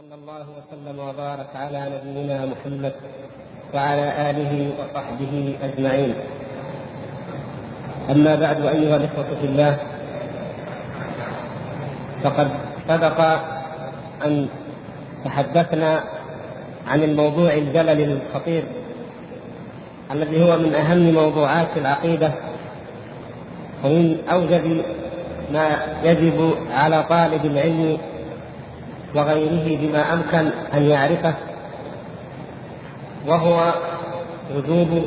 وصلى الله وسلم وبارك على نبينا محمد وعلى آله وصحبه أجمعين. أما بعد أيها الإخوة في الله فقد سبق أن تحدثنا عن الموضوع الجلل الخطير الذي هو من أهم موضوعات العقيدة ومن أوجب ما يجب على طالب العلم وغيره بما أمكن أن يعرفه وهو وجوب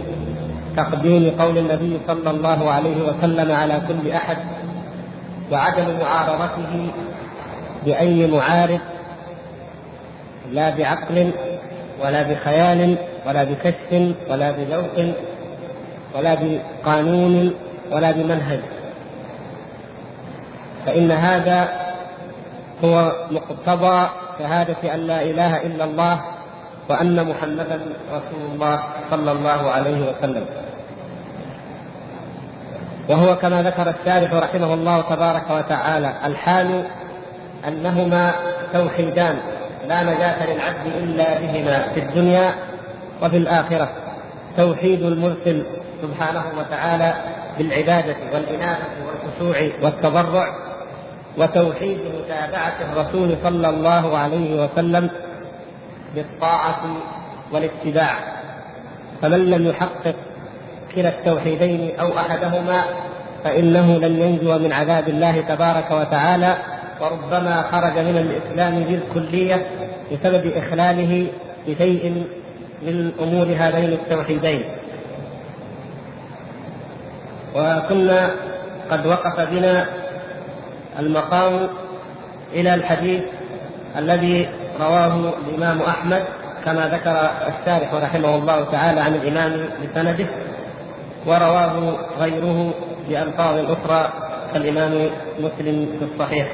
تقديم قول النبي صلى الله عليه وسلم على كل أحد وعدم معارضته بأي معارض لا بعقل ولا بخيال ولا بكشف ولا بذوق ولا بقانون ولا بمنهج. فإن هذا هو مقتضى شهادة أن لا إله إلا الله وأن محمدا رسول الله صلى الله عليه وسلم. وهو كما ذكر الشارح رحمه الله تبارك وتعالى الحال أنهما توحيدان لا نجاة للعبد إلا بهما في الدنيا وفي الآخرة. توحيد المرسل سبحانه وتعالى بالعبادة والإنابة والخشوع والتضرع وتوحيد متابعة الرسول صلى الله عليه وسلم بالطاعة والاتباع. فمن لم يحقق كلا التوحيدين أو أحدهما فإنه لن ينجو من عذاب الله تبارك وتعالى وربما خرج من الإسلام بالكلية بسبب إخلاله بشيء من أمور هذين التوحيدين. وكنا قد وقف بنا المقام إلى الحديث الذي رواه الإمام أحمد كما ذكر الشارح رحمه الله تعالى عن الإمام بسنده ورواه غيره بألفاظ أخرى كالإمام مسلم في الصحيح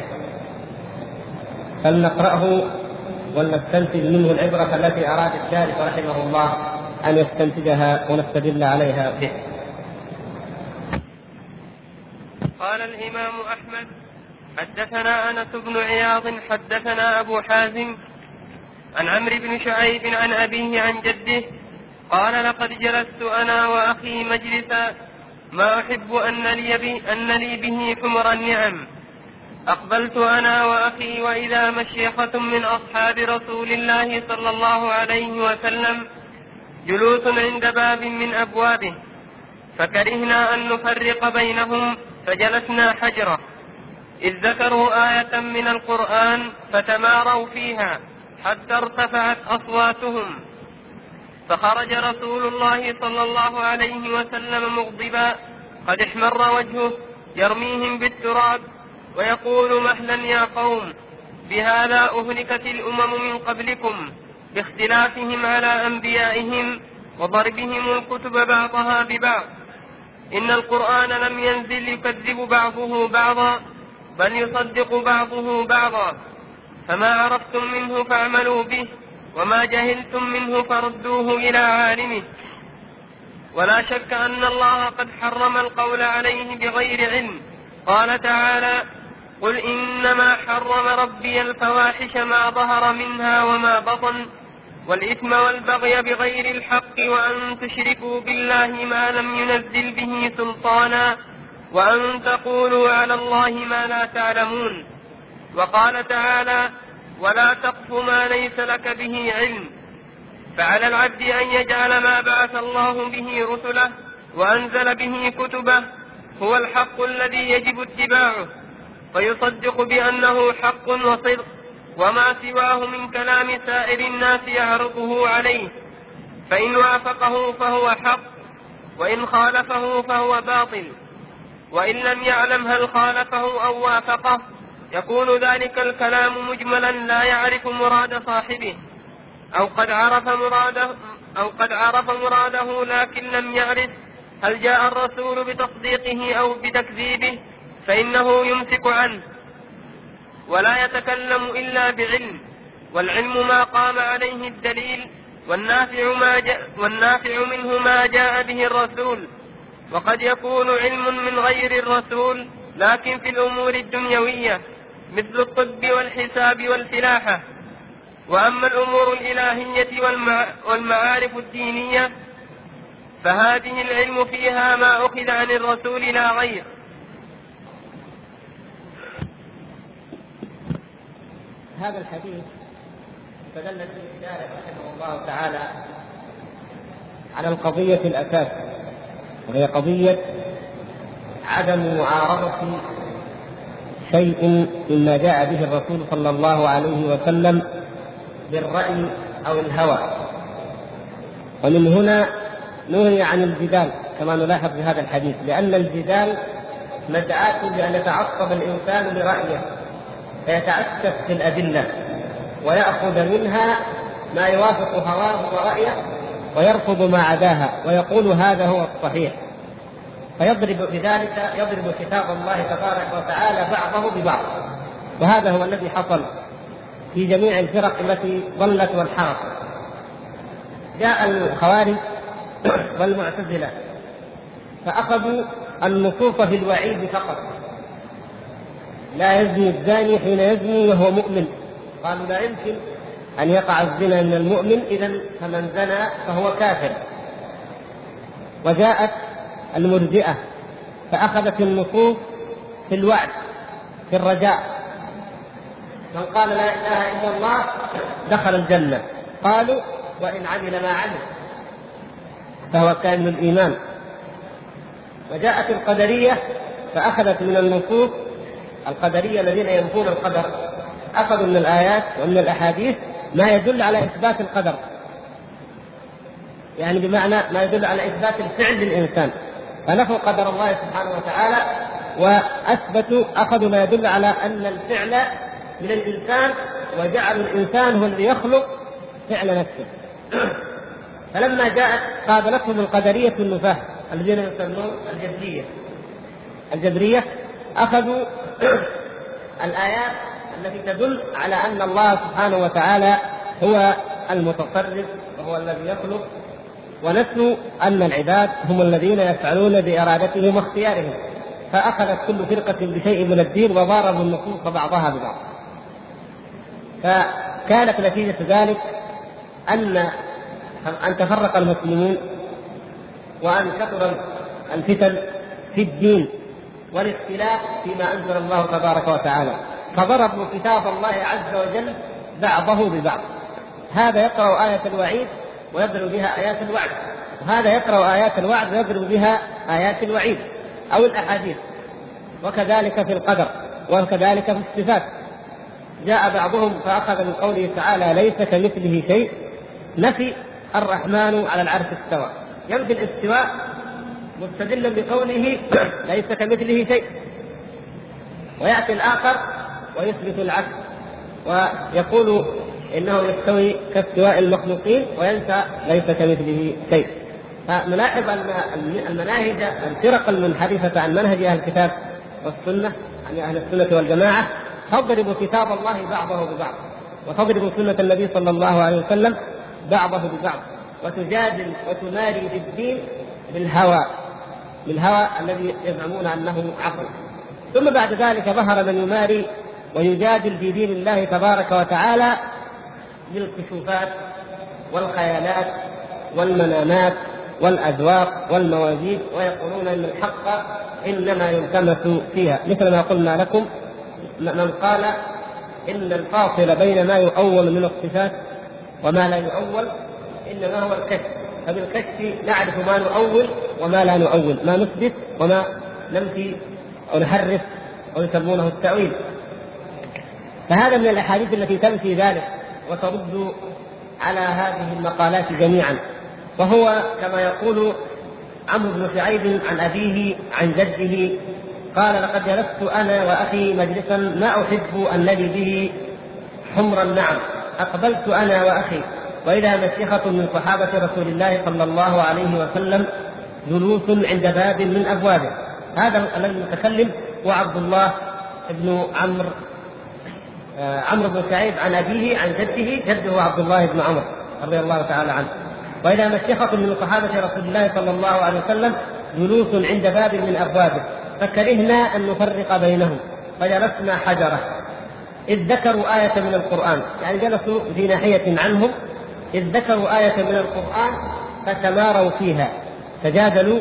فلنقرأه ولنستنتج منه العبرة التي أراد الشارح رحمه الله أن يستنتجها ونستدل عليها به. قال الإمام أحمد حدثنا أنس بن عياض حدثنا أبو حازم عن عمرو بن شعيب عن أبيه عن جده قال لقد جلست أنا وأخي مجلسا ما أحب أن لي, أن لي به حمر النعم. أقبلت أنا وأخي وإذا مشيخة من أصحاب رسول الله صلى الله عليه وسلم جلوس عند باب من أبوابه فكرهنا أن نفرق بينهم فجلسنا حجره. إذ ذكروا آية من القرآن فتماروا فيها حتى ارتفعت أصواتهم. فخرج رسول الله صلى الله عليه وسلم مغضبا قد احمر وجهه يرميهم بالتراب ويقول مهلا يا قوم بهذا أهلكت الأمم من قبلكم باختلافهم على أنبيائهم وضربهم الكتب بعضها ببعض. إن القرآن لم ينزل يكذب بعضه بعضا بل يصدق بعضه بعضا. فما عرفتم منه فاعملوا به وما جهلتم منه فردوه إلى عالمه. ولا شك أن الله قد حرم القول عليه بغير علم. قال تعالى قل إنما حرم ربي الفواحش ما ظهر منها وما بطن والإثم والبغي بغير الحق وأن تشركوا بالله ما لم ينزل به سلطانا. وأن تقولوا على الله ما لا تعلمون. وقال تعالى ولا تقف ما ليس لك به علم. فعلى العبد أن يجعل ما بعث الله به رسله وأنزل به كتبه هو الحق الذي يجب اتباعه فيصدق بأنه حق وصدق وما سواه من كلام سائر الناس يعرضه عليه. فإن وافقه فهو حق وإن خالفه فهو باطل. وإن لم يعلم هل خالفه أو وافقه يكون ذلك الكلام مجملا لا يعرف مراد صاحبه. أو قد عرف مراده أو قد عرف مراده لكن لم يعرف هل جاء الرسول بتصديقه أو بتكذيبه فإنه يمسك عنه. ولا يتكلم إلا بعلم والعلم ما قام عليه الدليل والنافع, ما جاء والنافع منه ما جاء به الرسول. وقد يكون علم من غير الرسول لكن في الأمور الدنيوية مثل الطب والحساب والفلاحة. وأما الأمور الإلهية والمعارف الدينية فهذه العلم فيها ما أخذ عن الرسول لا غير. هذا الحديث استدل فيه الشارع رحمه الله تعالى على القضية الأساس. وهي قضية عدم معارضة شيء مما جاء به الرسول صلى الله عليه وسلم بالرأي أو الهوى. ومن هنا نهي عن الجدال كما نلاحظ في هذا الحديث لأن الجدال مدعاة بأن يتعصب الإنسان لرأيه فيتعسف في الأدلة ويأخذ منها ما يوافق هواه ورأيه ويرفض ما عداها ويقول هذا هو الصحيح. فيضرب بذلك يضرب كتاب الله تبارك وتعالى بعضه ببعض. وهذا هو الذي حصل في جميع الفرق التي ضلت وانحرفت. جاء الخوارج والمعتزلة فأخذوا النصوص في الوعيد فقط. لا يزني الزاني حين يزني وهو مؤمن. قالوا لا يمكن أن يقع الزنا من المؤمن إذا فمن زنى فهو كافر. وجاءت المرجئة فأخذت النصوص في الوعد في الرجاء. من قال لا إله إلا الله دخل الجنة. قالوا وإن عمل ما عمل فهو كامل الإيمان. وجاءت القدرية فأخذت من النصوص القدرية الذين ينفون القدر. أخذوا من الآيات ومن الأحاديث ما يدل على إثبات القدر. يعني بمعنى ما يدل على إثبات الفعل للإنسان. فنفوا قدر الله سبحانه وتعالى وأثبتوا أخذوا ما يدل على أن الفعل من الإنسان وجعلوا الإنسان هو الذي يخلق فعل نفسه. فلما جاءت قابلتهم القدرية النفاة الذين يسمون الجبرية. الجبرية أخذوا الآيات التي تدل على أن الله سبحانه وتعالى هو المتصرف وهو الذي يخلق ونسوا أن العباد هم الذين يفعلون بإرادتهم واختيارهم. فأخذت كل فرقة بشيء من الدين وضاربوا النصوص بعضها ببعض. فكانت نتيجة ذلك أن أن تفرق المسلمون وأن كثر الفتن في الدين والاختلاف فيما أنزل الله تبارك وتعالى. فضربوا كتاب الله عز وجل بعضه ببعض. هذا يقرأ آية الوعيد ويضرب بها آيات الوعد. وهذا يقرأ آيات الوعد ويضرب بها آيات الوعيد. أو الأحاديث. وكذلك في القدر وكذلك في الصفات. جاء بعضهم فأخذ من قوله تعالى ليس كمثله شيء. نفي الرحمن على العرش استوى. ينفي الاستواء مستدلا بقوله ليس كمثله شيء. ويأتي الآخر ويثبت العكس. ويقول إنه يستوي كاستواء المخلوقين وينسى ليس كمثله شيء. فنلاحظ أن المناهج الفرق المنحرفة عن منهج أهل الكتاب والسنة عن أهل السنة والجماعة تضرب كتاب الله بعضه ببعض وتضرب سنة النبي صلى الله عليه وسلم بعضه ببعض وتجادل وتماري في الدين بالهوى بالهوى الذي يزعمون أنه عقل ثم بعد ذلك ظهر من يماري ويجادل في دين الله تبارك وتعالى بالكشوفات والخيالات والمنامات والأذواق والمواجيد ويقولون أن الحق إنما يلتمس فيها. مثل ما قلنا لكم من قال إن الفاصل بين ما يؤول من الصفات وما لا يؤول إنما هو الكشف. فبالكشف نعرف ما نؤول وما لا نؤول ما نثبت وما ننفي أو نحرف أو يسمونه التأويل. فهذا من الأحاديث التي تنفي ذلك وترد على هذه المقالات جميعا. وهو كما يقول عمرو بن سعيد عن أبيه عن جده قال لقد جلست أنا وأخي مجلسا ما أحب الذي به حمر النعم أقبلت أنا وأخي وإذا مسيخة من صحابة رسول الله صلى الله عليه وسلم جلوس عند باب من أبوابه. هذا الذي المتكلم هو عبد الله بن عمرو عمرو بن سعيد عن أبيه عن جده جده عبد الله بن عمر رضي الله تعالى عنه. وإذا مشيخة من صحابة رسول الله صلى الله عليه وسلم جلوس عند باب من أبوابه فكرهنا أن نفرق بينهم فجلسنا حجرة. إذ ذكروا آية من القرآن يعني جلسوا في ناحية عنهم إذ ذكروا آية من القرآن فتماروا فيها تجادلوا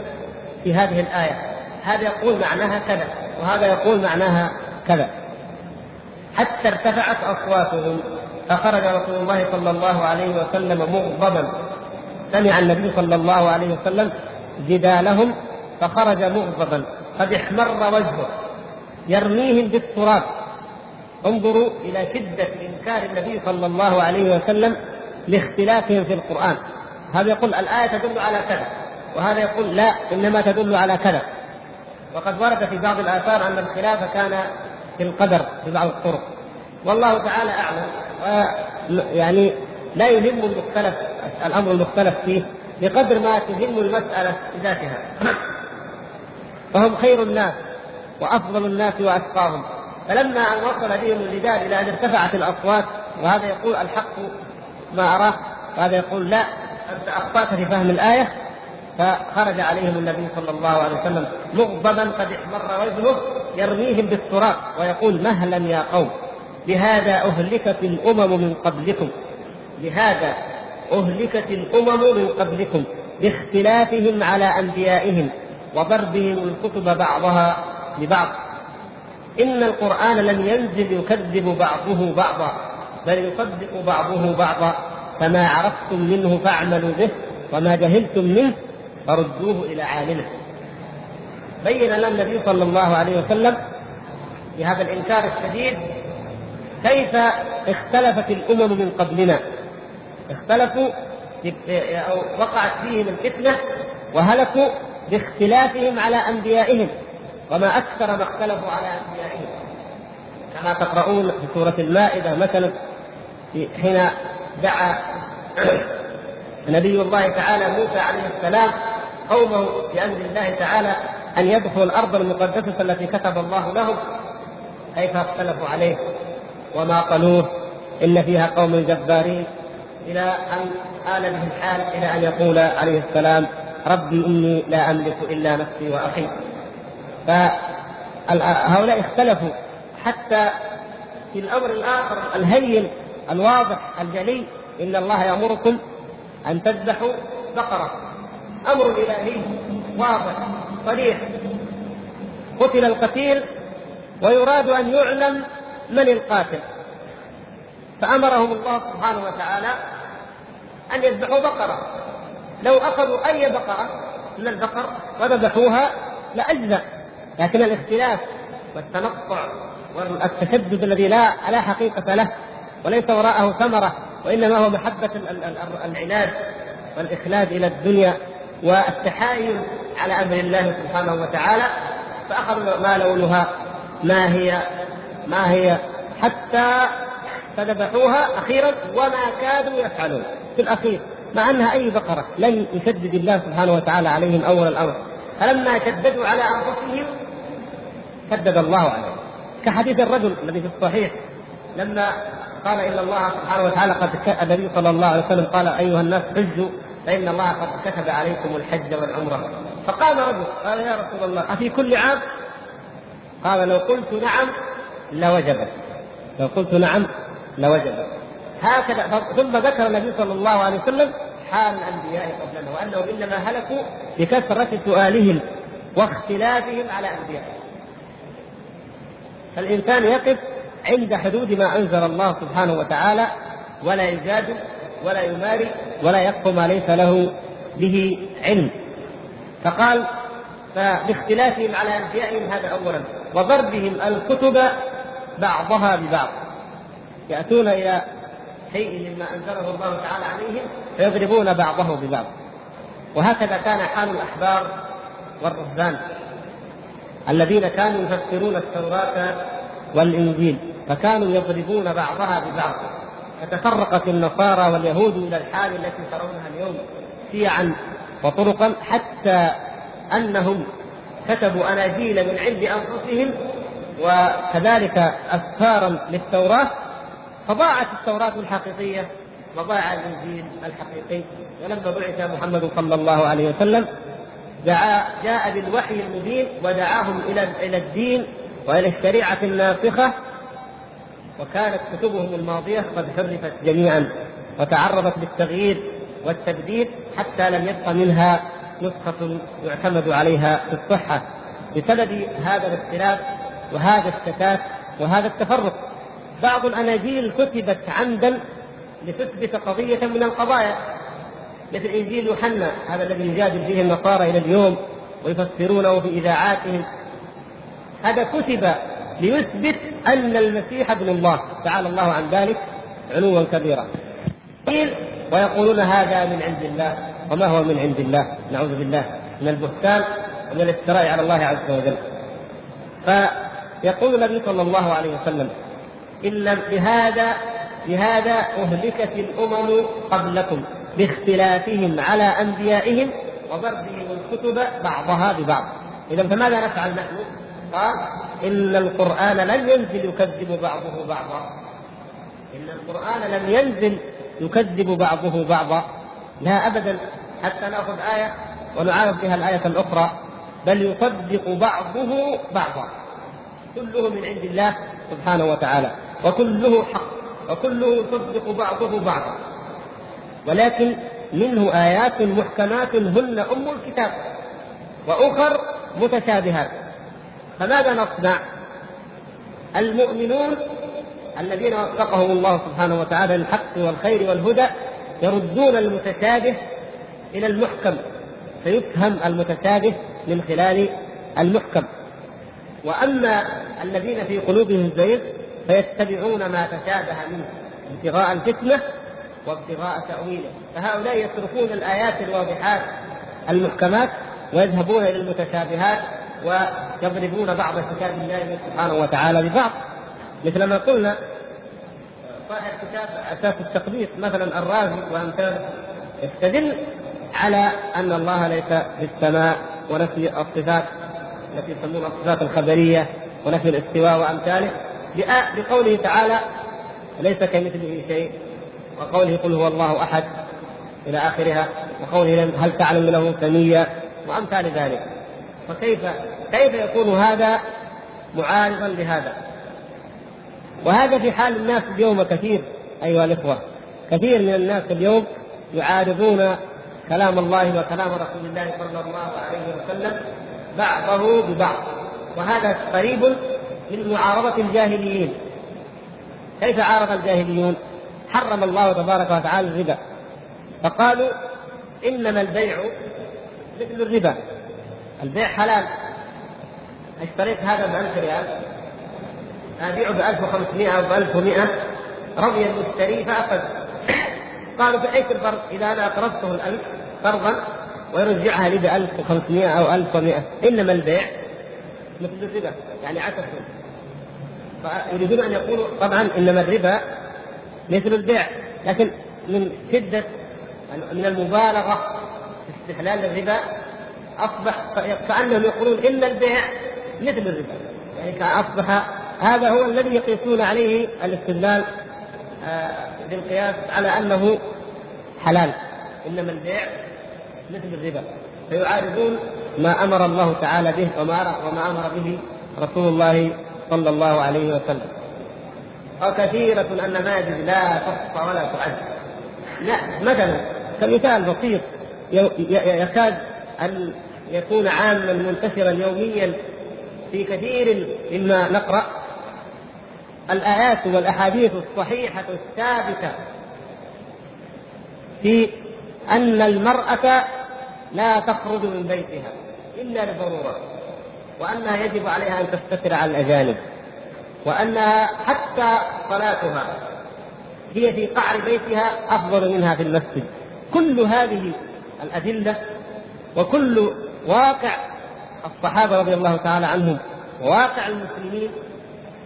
في هذه الآية. هذا يقول معناها كذا وهذا يقول معناها كذا. حتى ارتفعت أصواتهم فخرج رسول الله صلى الله عليه وسلم مغضبا. سمع النبي صلى الله عليه وسلم جدالهم فخرج مغضبا. قد احمر وجهه يرميهم بالتراب. انظروا إلى شدة إنكار النبي صلى الله عليه وسلم لاختلافهم في القرآن. هذا يقول الآية تدل على كذا وهذا يقول لا إنما تدل على كذا. وقد ورد في بعض الآثار أن الخلاف كان في القدر في بعض الطرق. والله تعالى أعلم. يعني لا يهم المختلف الأمر المختلف فيه بقدر ما تهم المسألة بذاتها. فهم خير الناس وأفضل الناس وأتقاهم. فلما أن وصل بهم الجدال إلى أن ارتفعت الأصوات وهذا يقول الحق ما أراه وهذا يقول لا أنت أخطأت في فهم الآية فخرج عليهم النبي صلى الله عليه وسلم مغضبا قد احمر وجهه يرميهم بالتراب ويقول مهلا يا قوم بهذا أهلكت الأمم من قبلكم بهذا أهلكت الأمم من قبلكم باختلافهم على أنبيائهم وضربهم الكتب بعضها ببعض إن القرآن لم ينزل يكذب بعضه بعضا بل يصدق بعضه بعضا فما عرفتم منه فاعملوا به وما جهلتم منه فردوه إلى عالمه. بين لنا النبي صلى الله عليه وسلم في هذا الإنكار الشديد كيف اختلفت الأمم من قبلنا. اختلفوا أو وقعت فيهم الفتنة وهلكوا باختلافهم على أنبيائهم. وما أكثر ما اختلفوا على أنبيائهم. كما تقرؤون في سورة المائدة مثلا حين دعا نبي الله تعالى موسى عليه السلام قومه بأمر الله تعالى أن يدخلوا الأرض المقدسة التي كتب الله لهم كيف اختلفوا عليه وما قالوه إن فيها قوم جبارين إلى أن آل به الحال إلى أن يقول عليه السلام ربي إني لا أملك إلا نفسي وأخي. فهؤلاء اختلفوا حتى في الأمر الآخر الهين الواضح الجلي إن الله يأمركم أن تذبحوا بقرة. أمر إلهي واضح صريح. قتل القتيل ويراد أن يعلم من القاتل. فأمرهم الله سبحانه وتعالى أن يذبحوا بقرة. لو أخذوا أي بقرة من البقر وذبحوها لأجزأ لكن الاختلاف والتنقع والتشدد الذي لا لا حقيقة له وليس وراءه ثمرة وإنما هو محبة العناد والإخلاد إلى الدنيا. والتحايل على أمر الله سبحانه وتعالى فأخذوا ما لونها ما هي ما هي حتى فذبحوها أخيرا وما كادوا يفعلون في الأخير مع أنها أي بقرة لن يشدد الله سبحانه وتعالى عليهم أول الأمر. فلما شددوا على أنفسهم شدد الله عليهم. كحديث الرجل الذي في الصحيح لما قال إن الله سبحانه وتعالى قد النبي صلى الله عليه وسلم قال أيها الناس حجوا فإن الله قد كتب عليكم الحج والعمرة. فقام رجل قال يا رسول الله أفي كل عام؟ قال لو قلت نعم لوجبت. لو قلت نعم لوجبت. هكذا. ثم ذكر النبي صلى الله عليه وسلم حال الأنبياء قبلنا وأنهم إنما هلكوا بكثرة سؤالهم واختلافهم على انبيائهم فالإنسان يقف عند حدود ما أنزل الله سبحانه وتعالى ولا يجادل ولا يماري ولا يقف ما ليس له به علم. فقال فباختلافهم على أنبيائهم هذا اولا وضربهم الكتب بعضها ببعض. يأتون إلى شيء مما أنزله الله تعالى عليهم فيضربون بعضه ببعض. وهكذا كان حال الأحبار والرهبان الذين كانوا يفسرون التوراة والإنجيل فكانوا يضربون بعضها ببعض. فتفرقت النصارى واليهود إلى الحال التي ترونها اليوم شيعا وطرقا حتى أنهم كتبوا أناجيل من عند أنفسهم وكذلك أسفارا للتوراة. فضاعت التوراة الحقيقية وضاع الإنجيل الحقيقي. ولما بعث محمد صلى الله عليه وسلم دعا جاء بالوحي المبين ودعاهم إلى إلى الدين وإلى الشريعة الناسخة. وكانت كتبهم الماضية قد حرفت جميعا وتعرضت للتغيير والتبديل حتى لم يبق منها نسخة يعتمد عليها في الصحة. بسبب هذا الاختلاف وهذا الشتات وهذا التفرق بعض الأناجيل كتبت عمدا لتثبت قضية من القضايا مثل إنجيل يوحنا هذا الذي يجادل فيه النصارى إلى اليوم ويفسرونه في إذاعاتهم. هذا كتب ليثبت أن المسيح ابن الله. تعالى الله عن ذلك علوا كبيرا. ويقولون هذا من عند الله. وما هو من عند الله؟ نعوذ بالله من البهتان ومن الافتراء على الله عز وجل. فيقول النبي صلى الله عليه وسلم إن بهذا بهذا أهلكت الأمم قبلكم باختلافهم على أنبيائهم وضربهم الكتب بعضها ببعض. إذا فماذا نفعل نحن؟ قال إن القرآن لم ينزل يكذب بعضه بعضا. إن القرآن لم ينزل يكذب بعضه بعضا. لا أبدا. حتى نأخذ آية ونعارض بها الآية الأخرى. بل يصدق بعضه بعضا. كله من عند الله سبحانه وتعالى. وكله حق. وكله يصدق بعضه بعضا. ولكن منه آيات محكمات هن أم الكتاب. وأخر متشابهات. فماذا نصنع؟ المؤمنون الذين وفقهم الله سبحانه وتعالى للحق والخير والهدى يردون المتشابه إلى المحكم فيفهم المتشابه من خلال المحكم وأما الذين في قلوبهم زيغ فيتبعون ما تشابه منه ابتغاء الفتنة وابتغاء تأويله فهؤلاء يتركون الآيات الواضحات المحكمات ويذهبون إلى المتشابهات ويضربون بعض كتاب الله سبحانه وتعالى ببعض. مثل ما قلنا صاحب كتاب أساس التقديس مثلا الرازي وامثاله يستدل على أن الله ليس في السماء ونفي الصفات التي يسمونها الصفات الخبرية ونفي الاستواء وأمثاله بقوله تعالى ليس كمثله شيء وقوله قل هو الله أحد إلى آخرها وقوله هل تعلم له سميا وأمثال ذلك. فكيف كيف يكون هذا معارضا لهذا؟ وهذا في حال الناس اليوم كثير أيها الإخوة كثير من الناس اليوم يعارضون كلام الله وكلام رسول الله صلى الله عليه وسلم بعضه ببعض وهذا قريب من معارضة الجاهليين. كيف عارض الجاهليون؟ حرم الله تبارك وتعالى الربا فقالوا إنما البيع مثل الربا. البيع حلال. اشتريت هذا ب 1000 ريال أبيعه ب 1500 أو ب 1100 رضي المشتري فأخذ. قالوا فأيش الفرق إذا أنا أقرضته الألف قرضا ويرجعها لي ب 1500 أو 1100 إنما البيع مثل الربا يعني عكس فيريدون أن يقولوا طبعا إنما الربا مثل البيع. لكن من شدة من المبالغة في استحلال الربا أصبح كأنهم يقولون إن البيع مثل الربا. يعني كأصبح هذا هو الذي يقيسون عليه الاستدلال آه، بالقياس على أنه حلال. إنما البيع مثل الربا. فيعارضون ما أمر الله تعالى به وما وما أمر به رسول الله صلى الله عليه وسلم. وكثيرة النماذج لا تحصى ولا تعد. لا مثلا كمثال بسيط يكاد أن يكون عاما منتشرا يوميا في كثير مما نقرأ. الآيات والأحاديث الصحيحة الثابتة في أن المرأة لا تخرج من بيتها إلا لضرورة وأنها يجب عليها أن تستتر على الأجانب وأنها حتى صلاتها هي في قعر بيتها أفضل منها في المسجد. كل هذه الأدلة وكل واقع الصحابة رضي الله تعالى عنهم وواقع المسلمين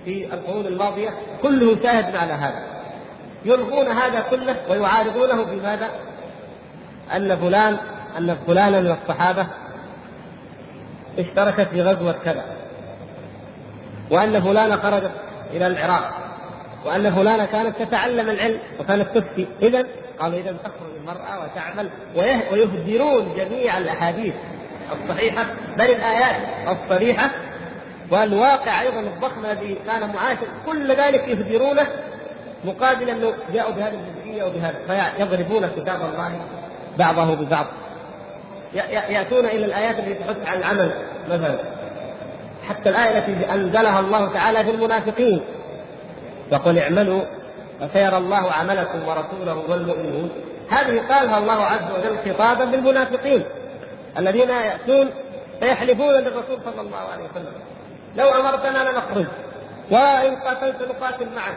في القرون الماضية كله شاهد على هذا. يلغون هذا كله ويعارضونه بماذا؟ أن فلان أن فلانا من الصحابة اشتركت في غزوة كذا وأن فلانة خرجت إلى العراق وأن فلانة كانت تتعلم العلم وكانت تفتي. إذا قالوا إذا تخرج المرأة وتعمل ويهدرون جميع الأحاديث. الصحيحة بل الآيات الصريحة والواقع أيضا الضخم الذي كان معاشر كل ذلك يهدرونه مقابل أنه جاءوا بهذه الجزئية وبهذا فيضربون كتاب الله بعضه ببعض. يأتون إلى الآيات التي تحث على العمل مثلا. حتى الآية التي أنزلها الله تعالى في المنافقين. يقول اعملوا فسيرى الله عملكم ورسوله والمؤمنون. هذه قالها الله عز وجل خطابا للمنافقين. الذين يأتون فيحلفون للرسول صلى الله عليه وسلم. لو أمرتنا لنخرج وإن قاتلت نقاتل معك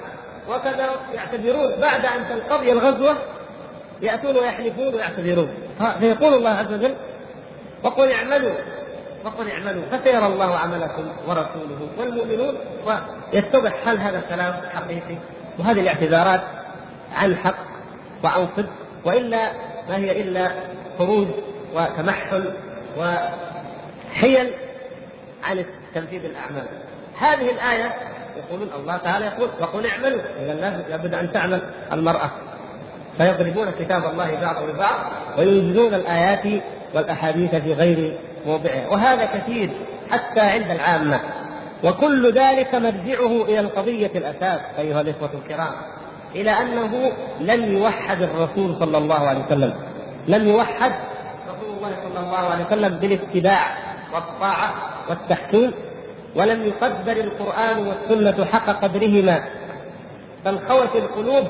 وكذا يعتذرون. بعد أن تنقضي الغزوة يأتون ويحلفون ويعتذرون. فيقول الله عز وجل وقل اعملوا وقل اعملوا فسيرى الله عملكم ورسوله والمؤمنون. ويتضح هل هذا الكلام حقيقي؟ وهذه الاعتذارات عن حق وعن صدق وإلا ما هي إلا خروج وتمحل وحيل عن تنفيذ الأعمال. هذه الآية يقولون الله تعالى يقول وقل اعملوا. إذا لابد أن تعمل المرأة. فيضربون كتاب الله بعض ببعض وينزلون الآيات والأحاديث في غير موضعها. وهذا كثير حتى عند العامة. وكل ذلك مرجعه إلى القضية الأساس أيها الإخوة الكرام إلى أنه لم يوحد الرسول صلى الله عليه وسلم. لم يوحد الله صلى الله عليه وسلم بالاتباع والطاعة والتحكيم ولم يقدر القرآن والسنة حق قدرهما بل خوت القلوب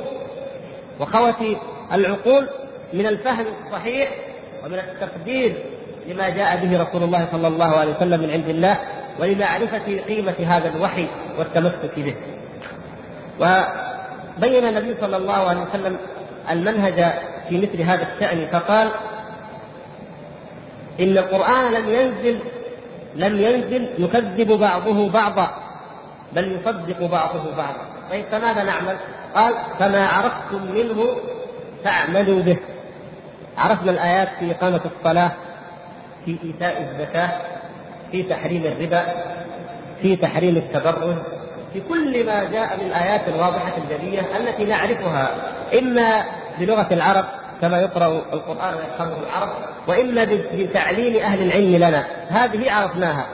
وخوت العقول من الفهم الصحيح ومن التقدير لما جاء به رسول الله صلى الله عليه وسلم من عند الله ولمعرفة قيمة هذا الوحي والتمسك به. وبين النبي صلى الله عليه وسلم المنهج في مثل هذا الشأن فقال: إن القرآن لم ينزل لم ينزل يكذب بعضه بعضا بل يصدق بعضه بعضا. طيب فماذا نعمل؟ قال: فما عرفتم منه فاعملوا به. عرفنا الآيات في إقامة الصلاة في إيتاء الزكاة في تحريم الربا في تحريم التبرج في كل ما جاء من الآيات الواضحة الجلية التي نعرفها إما بلغة العرب كما يقرأ القرآن ويفهمه العرب وإما بتعليم أهل العلم لنا. هذه عرفناها.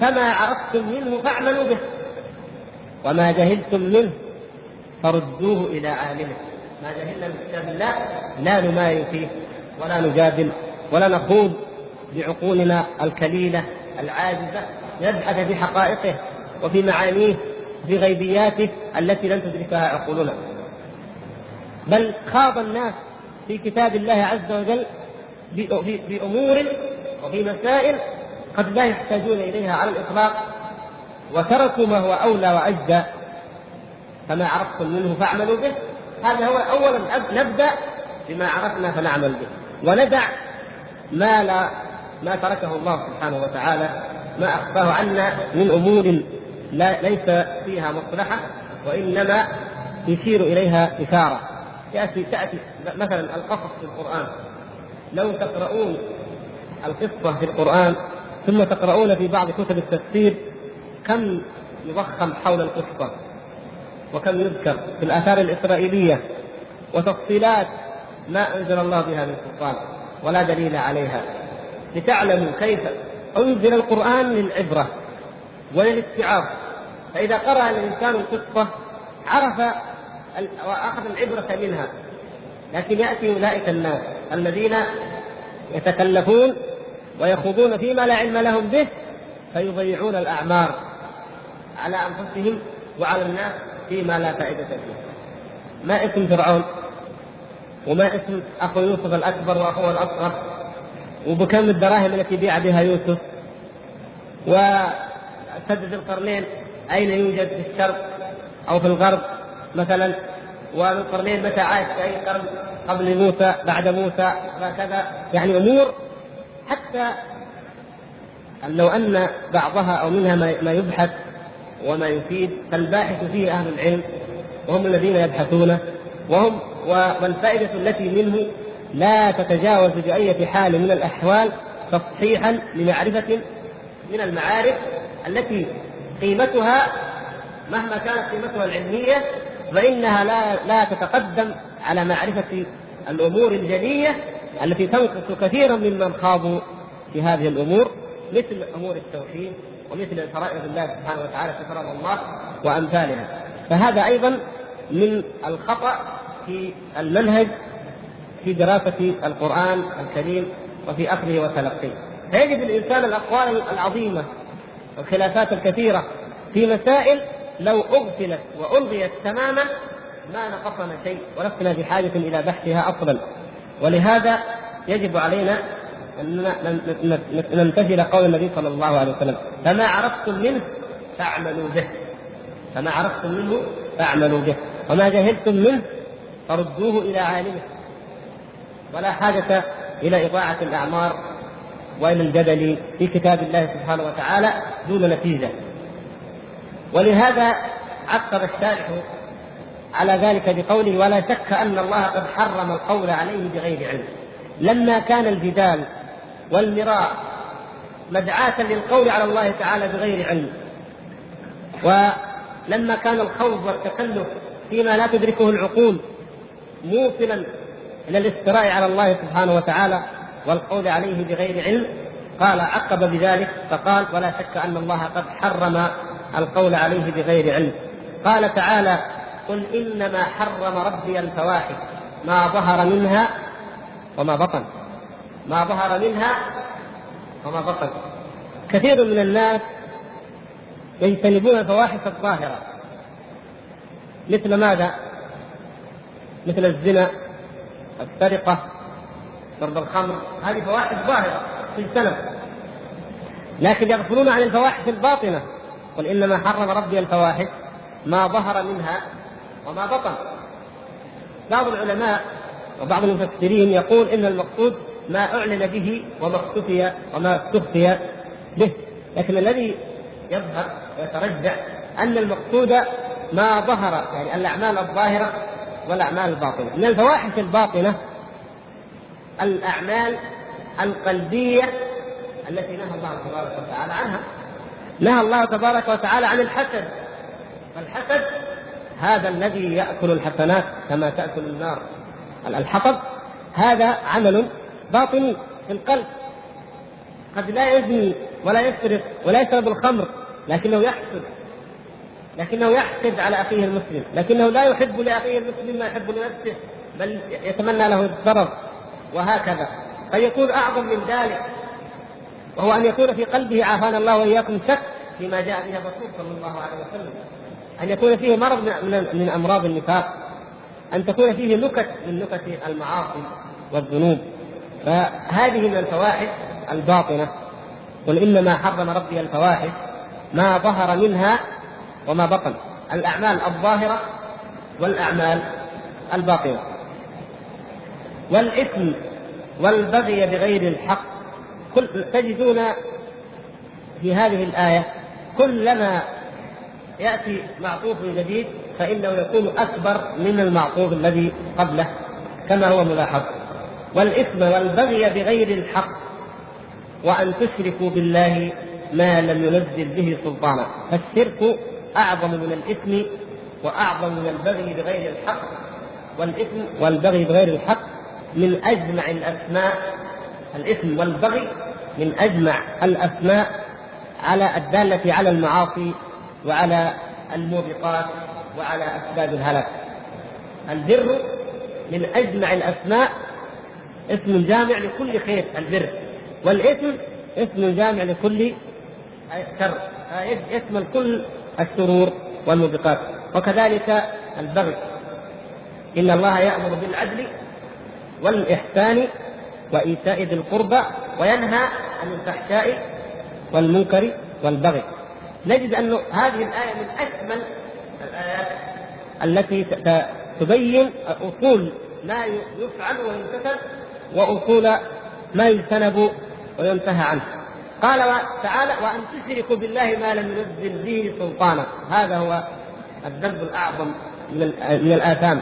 فما عرفتم منه فاعملوا به. وما جهلتم منه فردوه إلى عالمه ما جهلنا من كتاب الله لا نمايل فيه ولا نجادل ولا نخوض بعقولنا الكليلة العاجزة نبحث في حقائقه وفي معانيه في غيبياته التي لن تدركها عقولنا. بل خاض الناس في كتاب الله عز وجل بأمور وفي مسائل قد لا يحتاجون إليها على الإطلاق وتركوا ما هو أولى وأجدى فما عرفتم منه فاعملوا به. هذا هو أولا نبدأ بما عرفنا فنعمل به. وندع ما لا ما تركه الله سبحانه وتعالى ما أخفاه عنا من أمور لا ليس فيها مصلحة وإنما يشير إليها إشارة. ياتي تأتي مثلا القصص في القرآن. لو تقرؤون القصة في القرآن ثم تقرؤون في بعض كتب التفسير كم يضخم حول القصة؟ وكم يذكر في الآثار الإسرائيلية؟ وتفصيلات ما أنزل الله بها من سلطان ولا دليل عليها. لتعلموا كيف أنزل القرآن للعبرة وللاتعاظ. فإذا قرأ الإنسان القصة عرف وأخذ العبرة منها. لكن يأتي أولئك الناس الذين يتكلفون ويخوضون فيما لا علم لهم به فيضيعون الأعمار على أنفسهم وعلى الناس فيما لا فائدة فيه. ما اسم فرعون؟ وما اسم أخو يوسف الأكبر وأخوه الأصغر؟ وبكم الدراهم التي بيع بها يوسف؟ وسد القرنين أين يوجد في الشرق أو في الغرب؟ مثلا وذو القرنين متى عاش في أي قرن قبل موسى بعد موسى وهكذا. يعني أمور حتى لو أن بعضها أو منها ما يبحث وما يفيد فالباحث فيه أهل العلم وهم الذين يبحثونه وهم والفائدة التي منه لا تتجاوز بأية حال من الأحوال تصحيحا لمعرفة من المعارف التي قيمتها مهما كانت قيمتها العلمية فإنها لا لا تتقدم على معرفة الأمور الجلية التي تنقص كثيرا ممن خاضوا في هذه الأمور مثل أمور التوحيد ومثل فرائض الله سبحانه وتعالى في فرض الله وأمثالها. فهذا أيضا من الخطأ في المنهج في دراسة القرآن الكريم وفي أخذه وتلقيه. فيجد الإنسان الأقوال العظيمة والخلافات الكثيرة في مسائل لو أغفلت وألغيت تماما ما نقصنا شيء ولسنا بحاجه إلى بحثها أصلا ولهذا يجب علينا أن نمتثل قول النبي صلى الله عليه وسلم فما عرفتم منه فاعملوا به. فما عرفتم منه فاعملوا به. وما جهلتم منه فردوه إلى عالمه. ولا حاجة إلى إضاعة الأعمار وإلى الجدل في كتاب الله سبحانه وتعالى دون نتيجة. ولهذا عقب الشارح على ذلك بقوله ولا شك أن الله قد حرم القول عليه بغير علم. لما كان الجدال والمراء مدعاة للقول على الله تعالى بغير علم ولما كان الخوض والتكلف فيما لا تدركه العقول موصلا إلى الافتراء على الله سبحانه وتعالى والقول عليه بغير علم قال عقب بذلك فقال ولا شك أن الله قد حرم القول عليه بغير علم. قال تعالى قل إنما حرم ربي الفواحش ما ظهر منها وما بطن. ما ظهر منها وما بطن. كثير من الناس يجتنبون الفواحش الظاهرة. مثل ماذا؟ مثل الزنا السرقة شرب الخمر. هذه فواحش ظاهرة تجتنب لكن يغفلون عن الفواحش الباطنة. قل إنما حرم ربي الفواحش ما ظهر منها وما بطن. بعض العلماء وبعض المفسرين يقول إن المقصود ما أعلن به وما اختفي وما استخفي به لكن الذي يظهر ويترجح أن المقصود ما ظهر يعني الأعمال الظاهرة والأعمال الباطنة. من الفواحش الباطنة الأعمال القلبية التي نهى الله تبارك وتعالى عنها نهى الله تبارك وتعالى عن الحسد. الحسد هذا الذي يأكل الحسنات كما تأكل النار. الحطب هذا عمل باطني في القلب. قد لا يزني ولا يسرق ولا يشرب الخمر لكنه يحسد. لكنه يحسد على أخيه المسلم. لكنه لا يحب لأخيه المسلم ما يحب لنفسه بل يتمنى له الضرر وهكذا. فيكون أعظم من ذلك. وهو أن يكون في قلبه عافانا الله وإياكم شك فيما جاء به الرسول صلى الله عليه وسلم. أن يكون فيه مرض من من أمراض النفاق. أن تكون فيه نكت من نكت المعاصي والذنوب. فهذه من الفواحش الباطنة. قل إنما حرم ربي الفواحش ما ظهر منها وما بطن. الأعمال الظاهرة والأعمال الباطنة. والإثم والبغي بغير الحق كل تجدون في هذه الآية كلما يأتي معطوف جديد فإنه يكون أكبر من المعطوف الذي قبله كما هو ملاحظ. والإثم والبغي بغير الحق وأن تشركوا بالله ما لم ينزل به سلطانا. فالشرك أعظم من الإثم وأعظم من البغي بغير الحق. والإثم والبغي بغير الحق من أجمع الأسماء الإثم والبغي من أجمع الأسماء على الدالة على المعاصي وعلى الموبقات وعلى أسباب الهلاك. البر من أجمع الأسماء اسم جامع لكل خير البر. والإثم اسم جامع لكل شر. يشمل كل الشرور والموبقات. وكذلك البغي. إن الله يأمر بالعدل والإحسان وإيتاء ذي القربى وينهى عن الفحشاء والمنكر والبغي. نجد أن هذه الآية من أكمل الآيات التي تبين أصول ما يفعل ويمتثل وأصول ما يجتنب وينتهى عنه. قال تعالى وأن تشركوا بالله ما لم ينزل به سلطانا. هذا هو الذنب الأعظم من الآثام.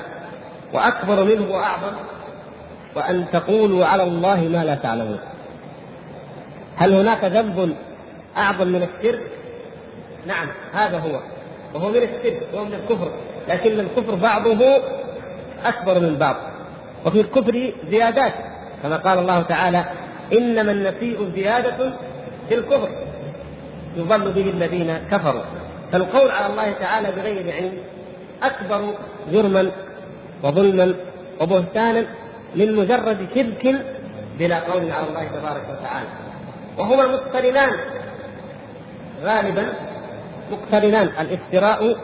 وأكبر منه وأعظم وأن تقولوا على الله ما لا تعلمون. هل هناك ذنب أعظم من الشرك؟ نعم هذا هو. وهو من الشرك وهو من الكفر. لكن الكفر بعضه أكبر من بعض. وفي الكفر زيادات كما قال الله تعالى إنما النسيء زيادة في الكفر. يضل به الذين كفروا. فالقول على الله تعالى بغير علم أكبر جرما وظلما وبهتانا من مجرد شرك بلا قول على الله تبارك وتعالى. وهما مقترنان. غالبا مقترنان. الافتراء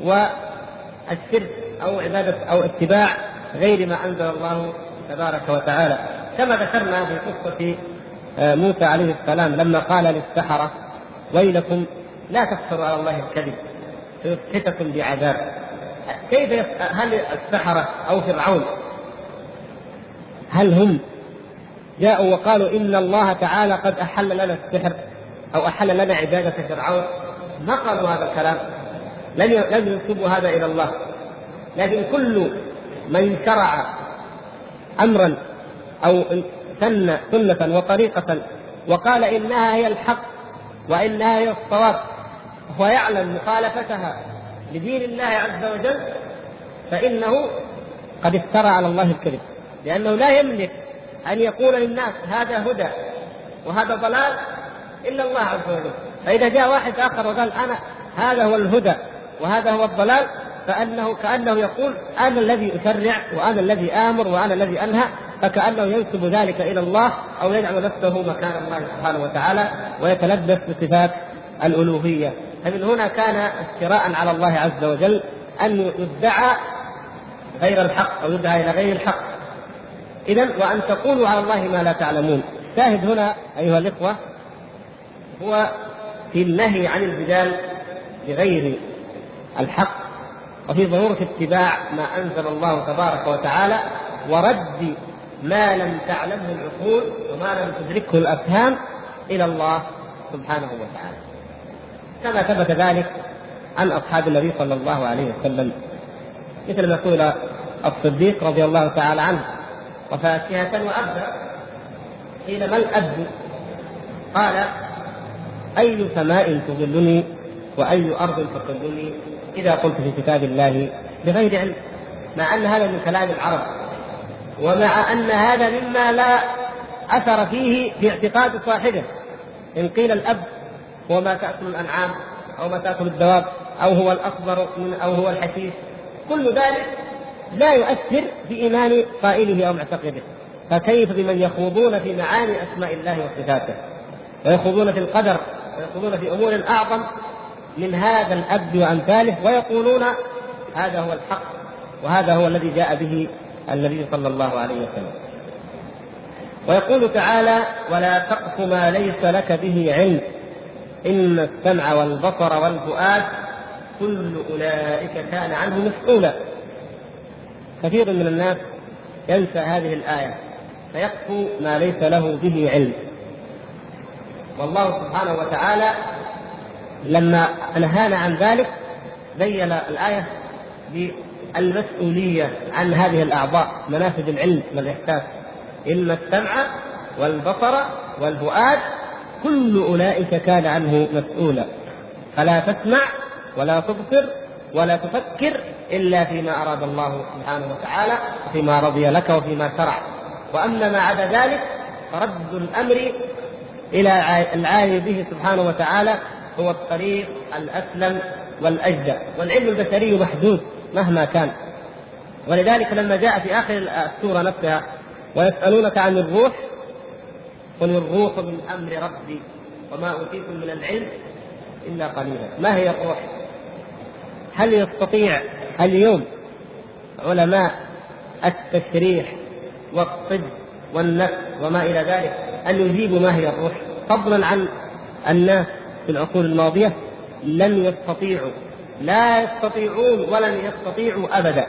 والشرك أو عبادة أو اتباع غير ما أنزل الله تبارك وتعالى. كما ذكرنا في قصة آه، موسى عليه السلام لما قال للسحرة ويلكم لا تفتروا على الله الكذب فيسحتكم بعذاب. كيف هل السحرة أو فرعون هل هم جاءوا وقالوا إن الله تعالى قد أحل لنا السحر أو أحل لنا عبادة فرعون؟ ما قالوا هذا الكلام. لم لم ينسبوا هذا إلى الله. لكن كل من شرع أمرا أو سن سنة وطريقة وقال إنها هي الحق وإنها هي الصواب وهو يعلم مخالفتها لدين الله عز وجل فإنه قد افترى على الله الكذب. لأنه لا يملك أن يقول للناس هذا هدى وهذا ضلال إلا الله عز وجل. فإذا جاء واحد آخر وقال أنا هذا هو الهدى وهذا هو الضلال فأنه كأنه يقول أنا الذي اشرع وأنا الذي آمر وأنا الذي أنهى فكأنه ينسب ذلك إلى الله أو يجعل نفسه مكان الله سبحانه وتعالى ويتلبس بصفات الألوهية. فمن هنا كان افتراء على الله عز وجل أن يدعى غير الحق أو يدعى إلى غير الحق. اذا وأن تقولوا على الله ما لا تعلمون. شاهد هنا أيها الإخوة هو في النهي عن الجدال بغير الحق وفي ضرورة اتباع ما أنزل الله تبارك وتعالى ورد ما لم تعلمه العقول وما لم تدركه الأفهام إلى الله سبحانه وتعالى. كما ثبت ذلك عن أصحاب النبي صلى الله عليه وسلم. مثل ما يقول الصديق رضي الله تعالى عنه. وفاكهة وأبدا قيل ما الأب؟ قال أي سماء تظلني وأي أرض تقلني إذا قلت في كتاب الله بغير علم مع أن هذا من كلام العرب ومع أن هذا مما لا أثر فيه في اعتقاد صاحبه إن قيل الأب هو ما تأكل الأنعام أو ما تأكل الدواب أو هو الأكبر من أو هو الحشيش كل ذلك لا يؤثر في إيمان قائله أو معتقده. فكيف بمن يخوضون في معاني أسماء الله وصفاته؟ ويخوضون في القدر ويخوضون في أمور أعظم من هذا الأب وأمثاله ويقولون هذا هو الحق وهذا هو الذي جاء به النبي صلى الله عليه وسلم. ويقول تعالى ولا تقف ما ليس لك به علم إن السمع والبصر والفؤاد كل أولئك كان عنه مسؤولا. كثير من الناس ينسى هذه الآية فيقف ما ليس له به علم. والله سبحانه وتعالى لما نهانا عن ذلك بين الآية بالمسؤولية عن هذه الأعضاء منافذ العلم والإحساس. إن السمع والبصر والفؤاد كل أولئك كان عنه مسؤولا. فلا تسمع ولا تبصر ولا تفكر إلا فيما أراد الله سبحانه وتعالى وفيما رضي لك وفيما شرع. وأما ما عدا ذلك فرد الأمر إلى العالي به سبحانه وتعالى هو الطريق الأسلم والأجدى. والعلم البشري محدود مهما كان. ولذلك لما جاء في آخر السورة نفسها ويسألونك عن الروح قل الروح من أمر ربي وما أوتيتم من العلم إلا قليلا. ما هي الروح؟ هل يستطيع اليوم علماء التشريح والطب والنفس وما إلى ذلك أن يجيبوا ما هي الروح. فضلا عن الناس في العقول الماضية لم يستطيعوا لا يستطيعون ولن يستطيعوا أبدا.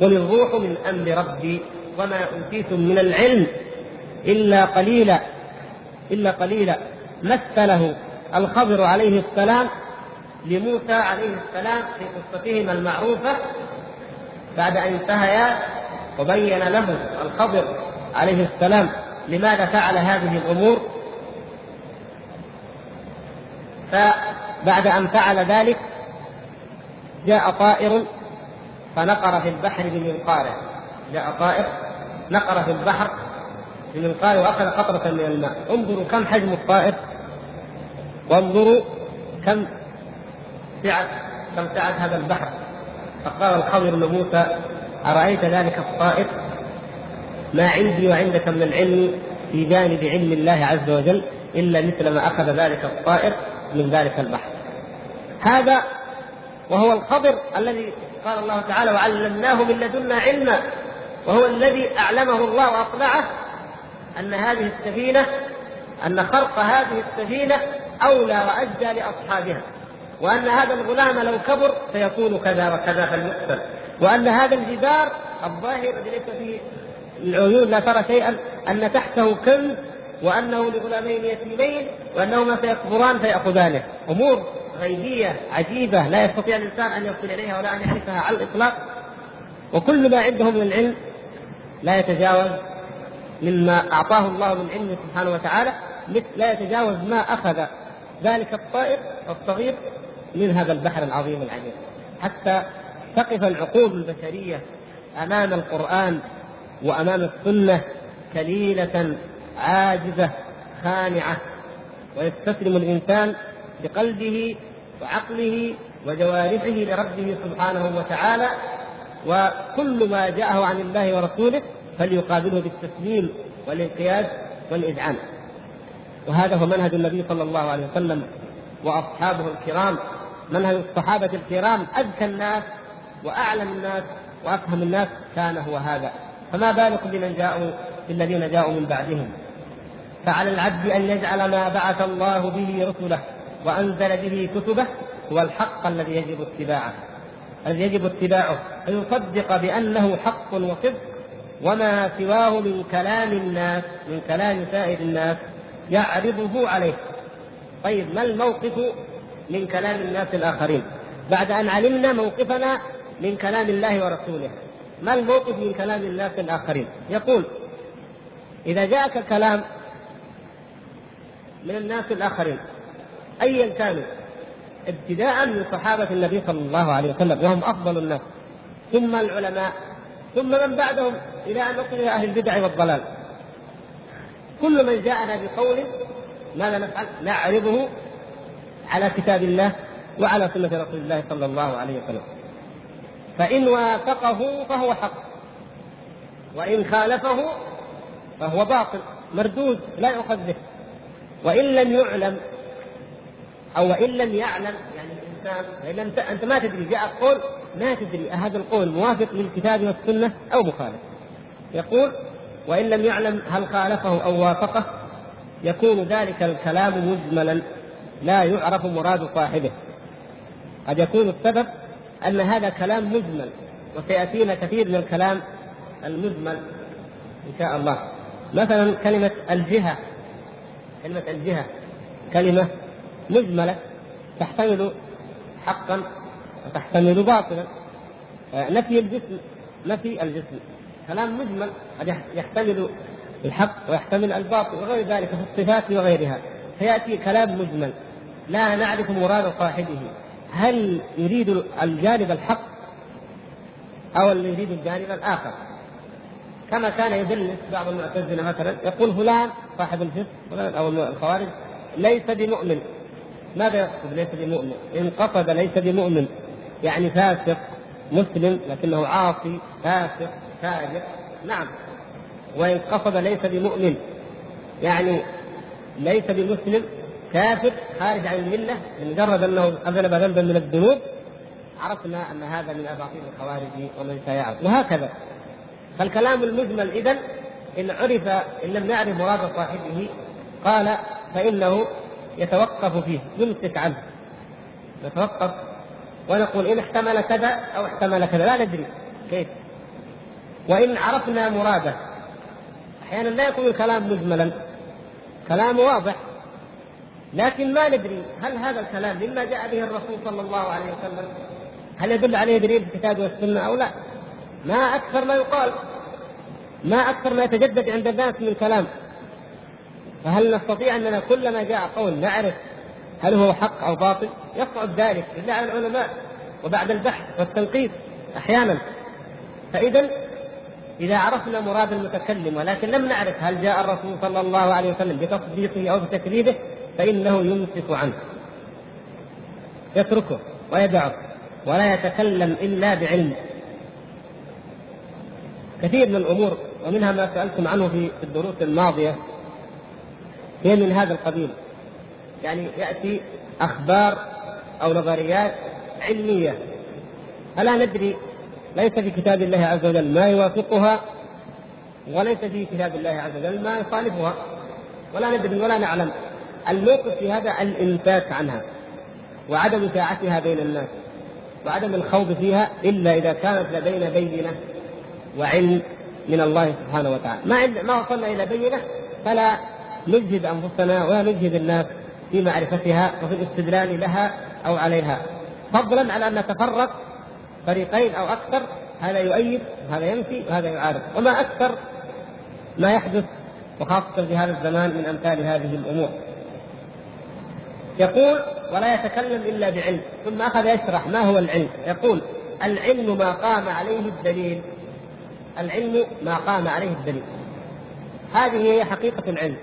قل الروح من أمر ربي وما أوتيتم من العلم إلا قليلا إلا قليلا. مثله الخضر عليه السلام لموسى عليه السلام في قصتهما المعروفة بعد أن انتهيا وبين له الخضر عليه السلام. لماذا فعل هذه الأمور؟ فبعد أن فعل ذلك جاء طائر فنقر في البحر بمنقاره. جاء طائر نقر في البحر بمنقاره وأخذ قطرة من الماء. انظروا كم حجم الطائر. وانظروا كم سعة كم سعة هذا البحر. فقال الخضر لموسى أرأيت ذلك الطائر؟ ما عندي وعندك من العلم في جانب علم الله عز وجل إلا مثل ما أخذ ذلك الطائر من ذلك البحر. هذا وهو الخضر الذي قال الله تعالى وعلمناه من لدنا علما وهو الذي أعلمه الله وأقنعه أن هذه السفينة أن خرق هذه السفينة أولى وأجدى لأصحابها. وأن هذا الغلام لو كبر سيكون كذا وكذا فليقتل وأن هذا الجدار الظاهر الذي ليس فيه العيون لا ترى شيئا أن تحته كنز وأنه لغلامين يتيمين وأنهما سيكبران فيأخذانه. أمور غيبية عجيبة لا يستطيع الإنسان أن يصل إليها ولا أن يعرفها على الإطلاق. وكل ما عنده من العلم لا يتجاوز مما أعطاه الله من علمه سبحانه وتعالى لا يتجاوز ما أخذ ذلك الطائر الصغير من هذا البحر العظيم العميق حتى تقف العقول البشرية أمام القرآن وأمام السنة كليلة عاجزة خانعة. ويستسلم الإنسان بقلبه وعقله وجوارحه لربه سبحانه وتعالى. وكل ما جاءه عن الله ورسوله فليقابله بالتسليم والانقياد والإذعان. وهذا هو منهج النبي صلى الله عليه وسلم وأصحابه الكرام. منهج الصحابة الكرام أذكى الناس وأعلم الناس وأفهم الناس كان هو هذا. فما بالكم بمن جاءوا بالذين جاءوا من بعدهم؟ فعلى العبد أن يجعل ما بعث الله به رسله وأنزل به كتبه هو الحق الذي يجب اتباعه. الذي يجب اتباعه. فيصدق بأنه حق وصدق وما سواه من كلام الناس من كلام سائر الناس يعرضه عليه. طيب ما الموقف من كلام الناس الآخرين. بعد أن علمنا موقفنا من كلام الله ورسوله. ما الموقف من كلام الناس الآخرين؟ يقول إذا جاءك كلام من الناس الآخرين أيا كانوا ابتداء من صحابة النبي صلى الله عليه وسلم وهم أفضل الناس ثم العلماء ثم من بعدهم إلى أن نصل إلى أهل البدع والضلال. كل من جاءنا بقول ماذا نفعل؟ نعرضه على كتاب الله وعلى سنة رسول الله صلى الله عليه وسلم. فإن وافقه فهو حق. وإن خالفه فهو باطل مردود لا يؤخذ به. وإن لم يعلم أو وإن لم يعلم يعني الإنسان. أنت ما تدري جاء قول ما تدري هذا القول موافق للكتاب والسنة أو مخالف. يقول وإن لم يعلم هل خالفه أو وافقه يكون ذلك الكلام مجملا. لا يعرف مراد صاحبه. قد يكون السبب أن هذا كلام مجمل وسيأتينا كثير من الكلام المجمل إن شاء الله. مثلا كلمة الجهة كلمة الجهة كلمة مجملة تحتمل حقا وتحتمل باطلا. آه، نفي الجسم نفي الجسم. كلام مجمل قد يحتمل الحق ويحتمل الباطل وغير ذلك في الصفات وغيرها. فياتي كلام مجمل. لا نعرف مراد صاحبه. هل يريد الجانب الحق أو اللي يريد الجانب الآخر؟ كما كان يدلس بعض المعتزلة مثلا يقول فلان صاحب الفسق فلان أو الخوارج ليس بمؤمن. ماذا يقصد ليس بمؤمن؟ ان قصد ليس بمؤمن. يعني فاسق مسلم لكنه عاصي فاسق فاجر. نعم. وإن قصد ليس بمؤمن. يعني ليس بمسلم كافر خارج عن الملة لمجرد أنه أذنب ذنبا من الذنوب عرفنا أن هذا من أباطيل الخوارج ومن سيعرف. وهكذا. فالكلام المجمل إذا إن عرف إن لم نعرف مراد صاحبه قال فإنه يتوقف فيه يمسك عنه. نتوقف ونقول إن احتمل كذا أو احتمل كذا لا ندري كيف. وإن عرفنا مراده. أحيانا لا يكون الكلام مجملا. كلام واضح. لكن ما ندري هل هذا الكلام مما جاء به الرسول صلى الله عليه وسلم هل يدل عليه دليل في الكتاب والسنة أو لا؟ ما أكثر ما يقال ما أكثر ما يتجدد عند الناس من كلام. فهل نستطيع أننا كلما جاء قول نعرف هل هو حق أو باطل؟ يصعب ذلك إلا على العلماء وبعد البحث والتنقيب أحيانا. فإذا إذا عرفنا مراد المتكلم ولكن لم نعرف هل جاء الرسول صلى الله عليه وسلم بتصديقه أو بتكذيبه فإنه يمسك عنه. يتركه ويدعه ولا يتكلم إلا بعلم. كثير من الأمور ومنها ما سألتم عنه في الدروس الماضية هي من هذا القبيل. يعني يأتي أخبار أو نظريات علمية. فلا ندري ليس في كتاب الله عز وجل ما يوافقها وليس في كتاب الله عز وجل ما يخالفها. ولا ندري ولا نعلم. الموقف في هذا الإمساك عنها وعدم إشاعتها بين الناس وعدم الخوض فيها إلا إذا كانت لدينا بينة وعلم من الله سبحانه وتعالى. ما ما وصلنا إلى بينة فلا نجهد أنفسنا ولا نجهد الناس في معرفتها وفي الاستدلال لها أو عليها. فضلا على أن نتفرق فريقين أو أكثر هذا يؤيد وهذا ينفي وهذا يعارض. وما أكثر ما يحدث وخاصة في هذا الزمان من أمثال هذه الأمور. يقول ولا يتكلم إلا بعلم ثم أخذ يشرح ما هو العلم. يقول العلم ما قام عليه الدليل. العلم ما قام عليه الدليل. هذه هي حقيقة العلم.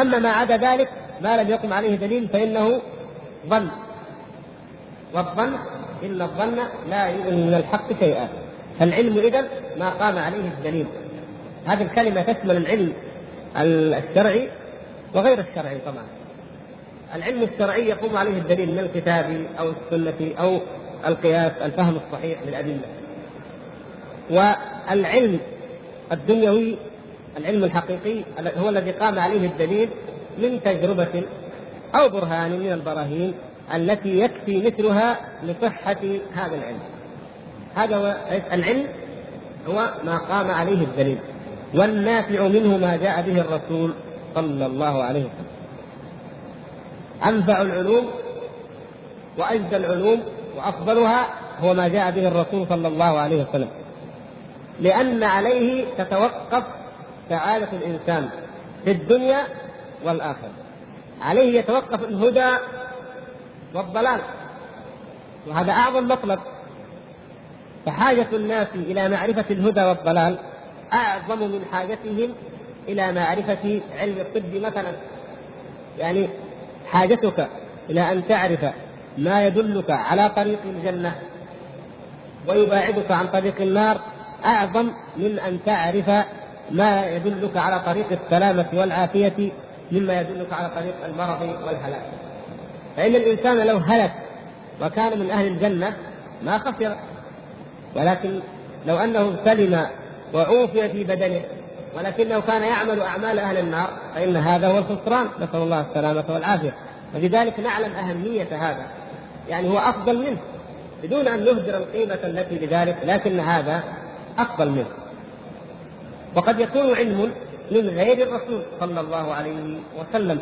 أما ما عدا ذلك ما لم يقم عليه دليل فإنه ظن. والظن إن الظن لا يؤمن من الحق شيئا. فالعلم إذا ما قام عليه الدليل. هذه الكلمة تشمل العلم الشرعي وغير الشرعي طبعا. العلم الشرعي يقوم عليه الدليل من الكتاب أو السنة أو القياس الفهم الصحيح للأدلة. والعلم الدنيوي العلم الحقيقي هو الذي قام عليه الدليل من تجربة أو برهان من البراهين التي يكفي مثلها لصحة هذا العلم. هذا هو العلم هو ما قام عليه الدليل. والنافع منه ما جاء به الرسول صلى الله عليه وسلم. أنفع العلوم وأجزى العلوم وأفضلها هو ما جاء به الرسول صلى الله عليه وسلم. لأن عليه تتوقف سعادة الإنسان في الدنيا والآخرة. عليه يتوقف الهدى والضلال. وهذا أعظم مطلب. فحاجة الناس إلى معرفة الهدى والضلال أعظم من حاجتهم إلى معرفة علم الطب مثلا. يعني حاجتك إلى أن تعرف ما يدلك على طريق الجنة ويباعدك عن طريق النار أعظم من أن تعرف ما يدلك على طريق السلامة والعافية مما يدلك على طريق المرض والهلاك. فإن الإنسان لو هلك وكان من أهل الجنة ما خسر ولكن لو أنه سلم وعوفي في بدنه ولكنه كان يعمل أعمال أهل النار فإن هذا هو الخسران. نسأل الله السلامة والعافية. ولذلك نعلم أهمية هذا. يعني هو أفضل منه بدون أن نهدر القيمة التي لذلك لكن هذا أفضل منه. وقد يكون علم من غير الرسول صلى الله عليه وسلم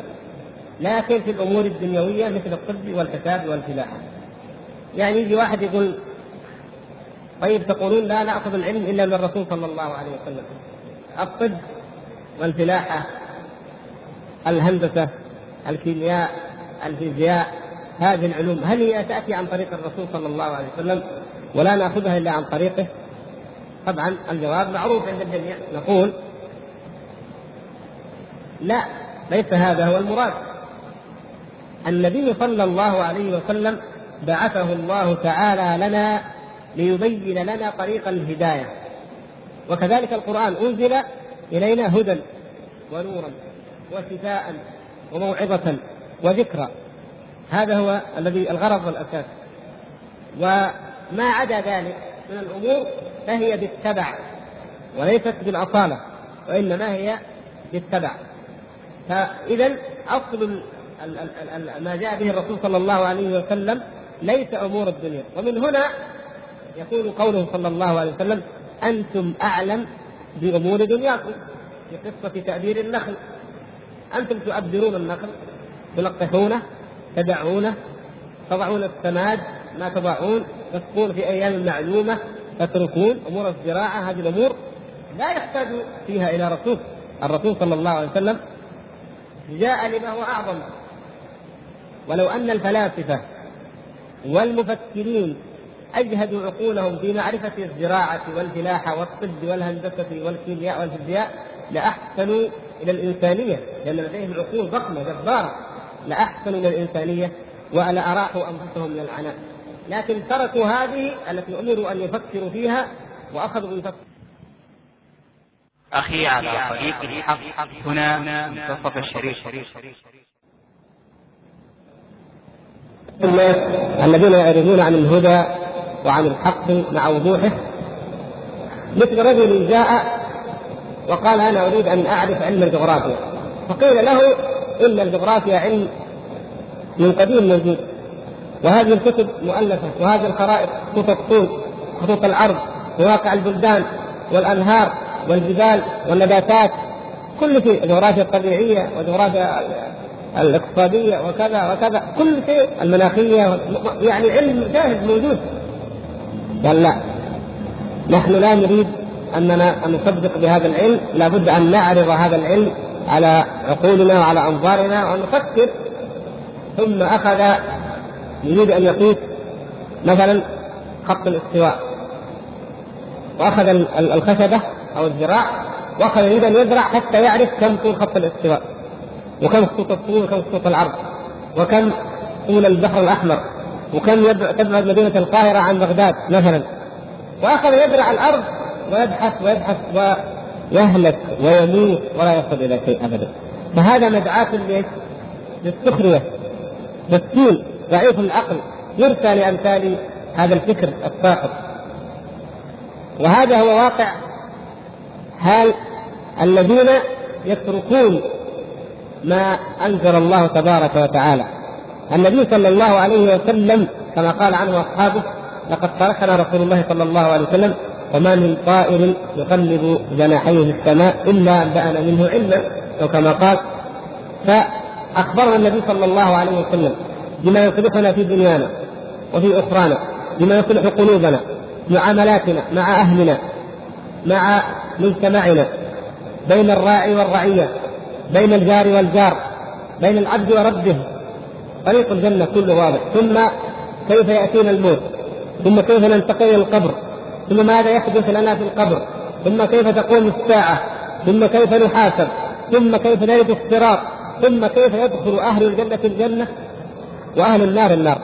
لكن في الأمور الدنيوية مثل الطب والكتاب والفلاحة. يعني يجي واحد يقول طيب تقولون لا نأخذ العلم إلا من الرسول صلى الله عليه وسلم. الطب والفلاحة الهندسة الكيمياء الفيزياء هذه العلوم هل هي تأتي عن طريق الرسول صلى الله عليه وسلم ولا نأخذها إلا عن طريقه؟ طبعا الجواب معروف عند الجميع. نقول لا ليس هذا هو المراد. النبي صلى الله عليه وسلم بعثه الله تعالى لنا ليبين لنا طريق الهداية. وكذلك القرآن أنزل إلينا هدى ونورا وشفاء وموعظة وذكرى. هذا هو الذي الغرض والأساس. وما عدا ذلك من الأمور فهي بالتبع وليست بالأصالة وإنما هي بالتبع. فإذا أصل ما جاء به الرسول صلى الله عليه وسلم ليس أمور الدنيا. ومن هنا يقول قوله صلى الله عليه وسلم أنتم أعلم بأمور دنياكم في قصة تابير النخل. أنتم تؤبرون النخل تلقحونه تدعونه تضعون السماد ما تضعون تسقون في أيام معلومة تتركون أمور الزراعة. هذه الأمور لا يحتاج فيها إلى رسول. الرسول صلى الله عليه وسلم جاء لما هو أعظم. ولو أن الفلاسفة والمفكرين اجهدوا عقولهم في معرفة الزراعة والفلاحه والطب والهندسة والكيمياء والفيزياء لاحسنوا إلى الإنسانية. لأن لديهم عقول ضخمة جبارة. لأحسنوا من الإنسانية ولأراحوا أنفسهم من العناء. لكن تركوا هذه التي أمروا أن يفكروا فيها وأخذوا بالفكر أخي على طريق الحق. هنا منتصف الشريف. الناس الذين يعرضون عن الهدى وعن الحق مع وضوحه. مثل رجل جاء وقال أنا أريد أن أعرف علم الجغرافيا. فقيل له إن الجغرافيا علم من قديم موجود وهذه الكتب مؤلفة وهذه الخرائط خطوط الطول خطوط العرض وواقع البلدان والأنهار والجبال والنباتات. كل شيء الجغرافيا الطبيعية والجغرافيا الاقتصادية وكذا وكذا. كل شيء المناخية يعني علم جاهز موجود. قال لا. نحن لا نريد أننا أن نصدق بهذا العلم لابد أن نعرض هذا العلم على عقولنا وعلى أنظارنا وان نفكر ثم أخذ يريد أن يقيس مثلا خط الاستواء. وأخذ الخشبة أو الذراع وأخذ يريد أن يزرع حتى يعرف كم طول خط الاستواء وكم خطوط الطول وكم خطوط العرض وكم طول البحر الأحمر. وكم تبعد مدينة القاهرة عن بغداد مثلا. وأخذ يزرع الأرض ويبحث ويبحث ويهلك ويموت ولا يصل إلى شيء ابدا. فهذا مدعاة للسخرية. مسكين ضعيف العقل. يرثى لأمثال هذا الفكر الساقط وهذا هو واقع حال الذين يتركون ما أنزل الله تبارك وتعالى النبي صلى الله عليه وسلم كما قال عنه أصحابه لقد تركنا رسول الله صلى الله عليه وسلم وما من طائر يقلب جناحيه في السماء إلا انبانا منه علما. أو كما قال فأخبرنا النبي صلى الله عليه وسلم بما يصلحنا في دنيانا وفي أخرانا بما يصلح قلوبنا معاملاتنا مع أهلنا مع مجتمعنا بين الراعي والرعية بين الجار والجار بين العبد وربه طريق الجنة كله واضح. ثم كيف يأتينا الموت؟ ثم كيف ننتقل إلى القبر؟ ثم ماذا يحدث لنا في القبر؟ ثم كيف تقوم الساعة؟ ثم كيف نحاسب؟ ثم كيف نرد الصراط ثم كيف يدخل أهل الجنة الجنة؟ وأهل النار النار.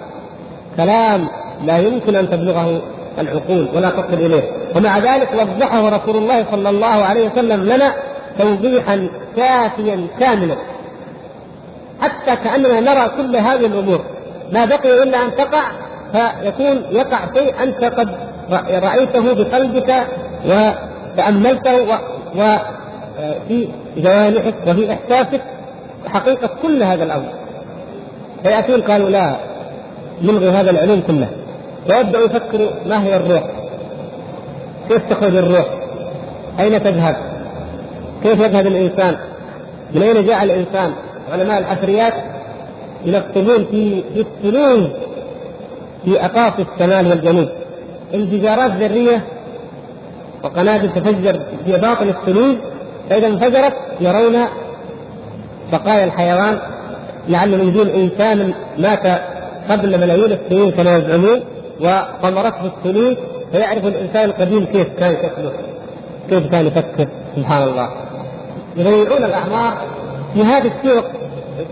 كلام لا يمكن أن تبلغه العقول ولا تصل إليه. ومع ذلك وضحه رسول الله صلى الله عليه وسلم لنا توضيحا كافيا كاملا. حتى كأننا نرى كل هذه الأمور ما بقي إلا أن تقع فيكون يقع شيء أنت قد رأيته بقلبك وتأملته وفي جوانحك وفي إحساسك حقيقة كل هذا الأمر فياتون قالوا لا نلغي هذا العلوم كله ويبداوا يفكروا ما هي الروح؟ كيف تخرج الروح؟ أين تذهب؟ كيف يذهب الإنسان؟ من أين جاء الإنسان؟ علماء الحفريات يلقبون في في الثلوج في أقاصي الشمال والجنوب. انفجارات ذرية وقنابل تفجر في باطن الثلوج فإذا انفجرت يرون بقايا الحيوان لعلهم يجدون انسانا مات قبل ملايين السنين كما يزعمون وطمرته الثلوج فيعرف الإنسان القديم كيف كان شكله كيف كان يفكر سبحان الله. يضيعون الأعمار في هذه السوق.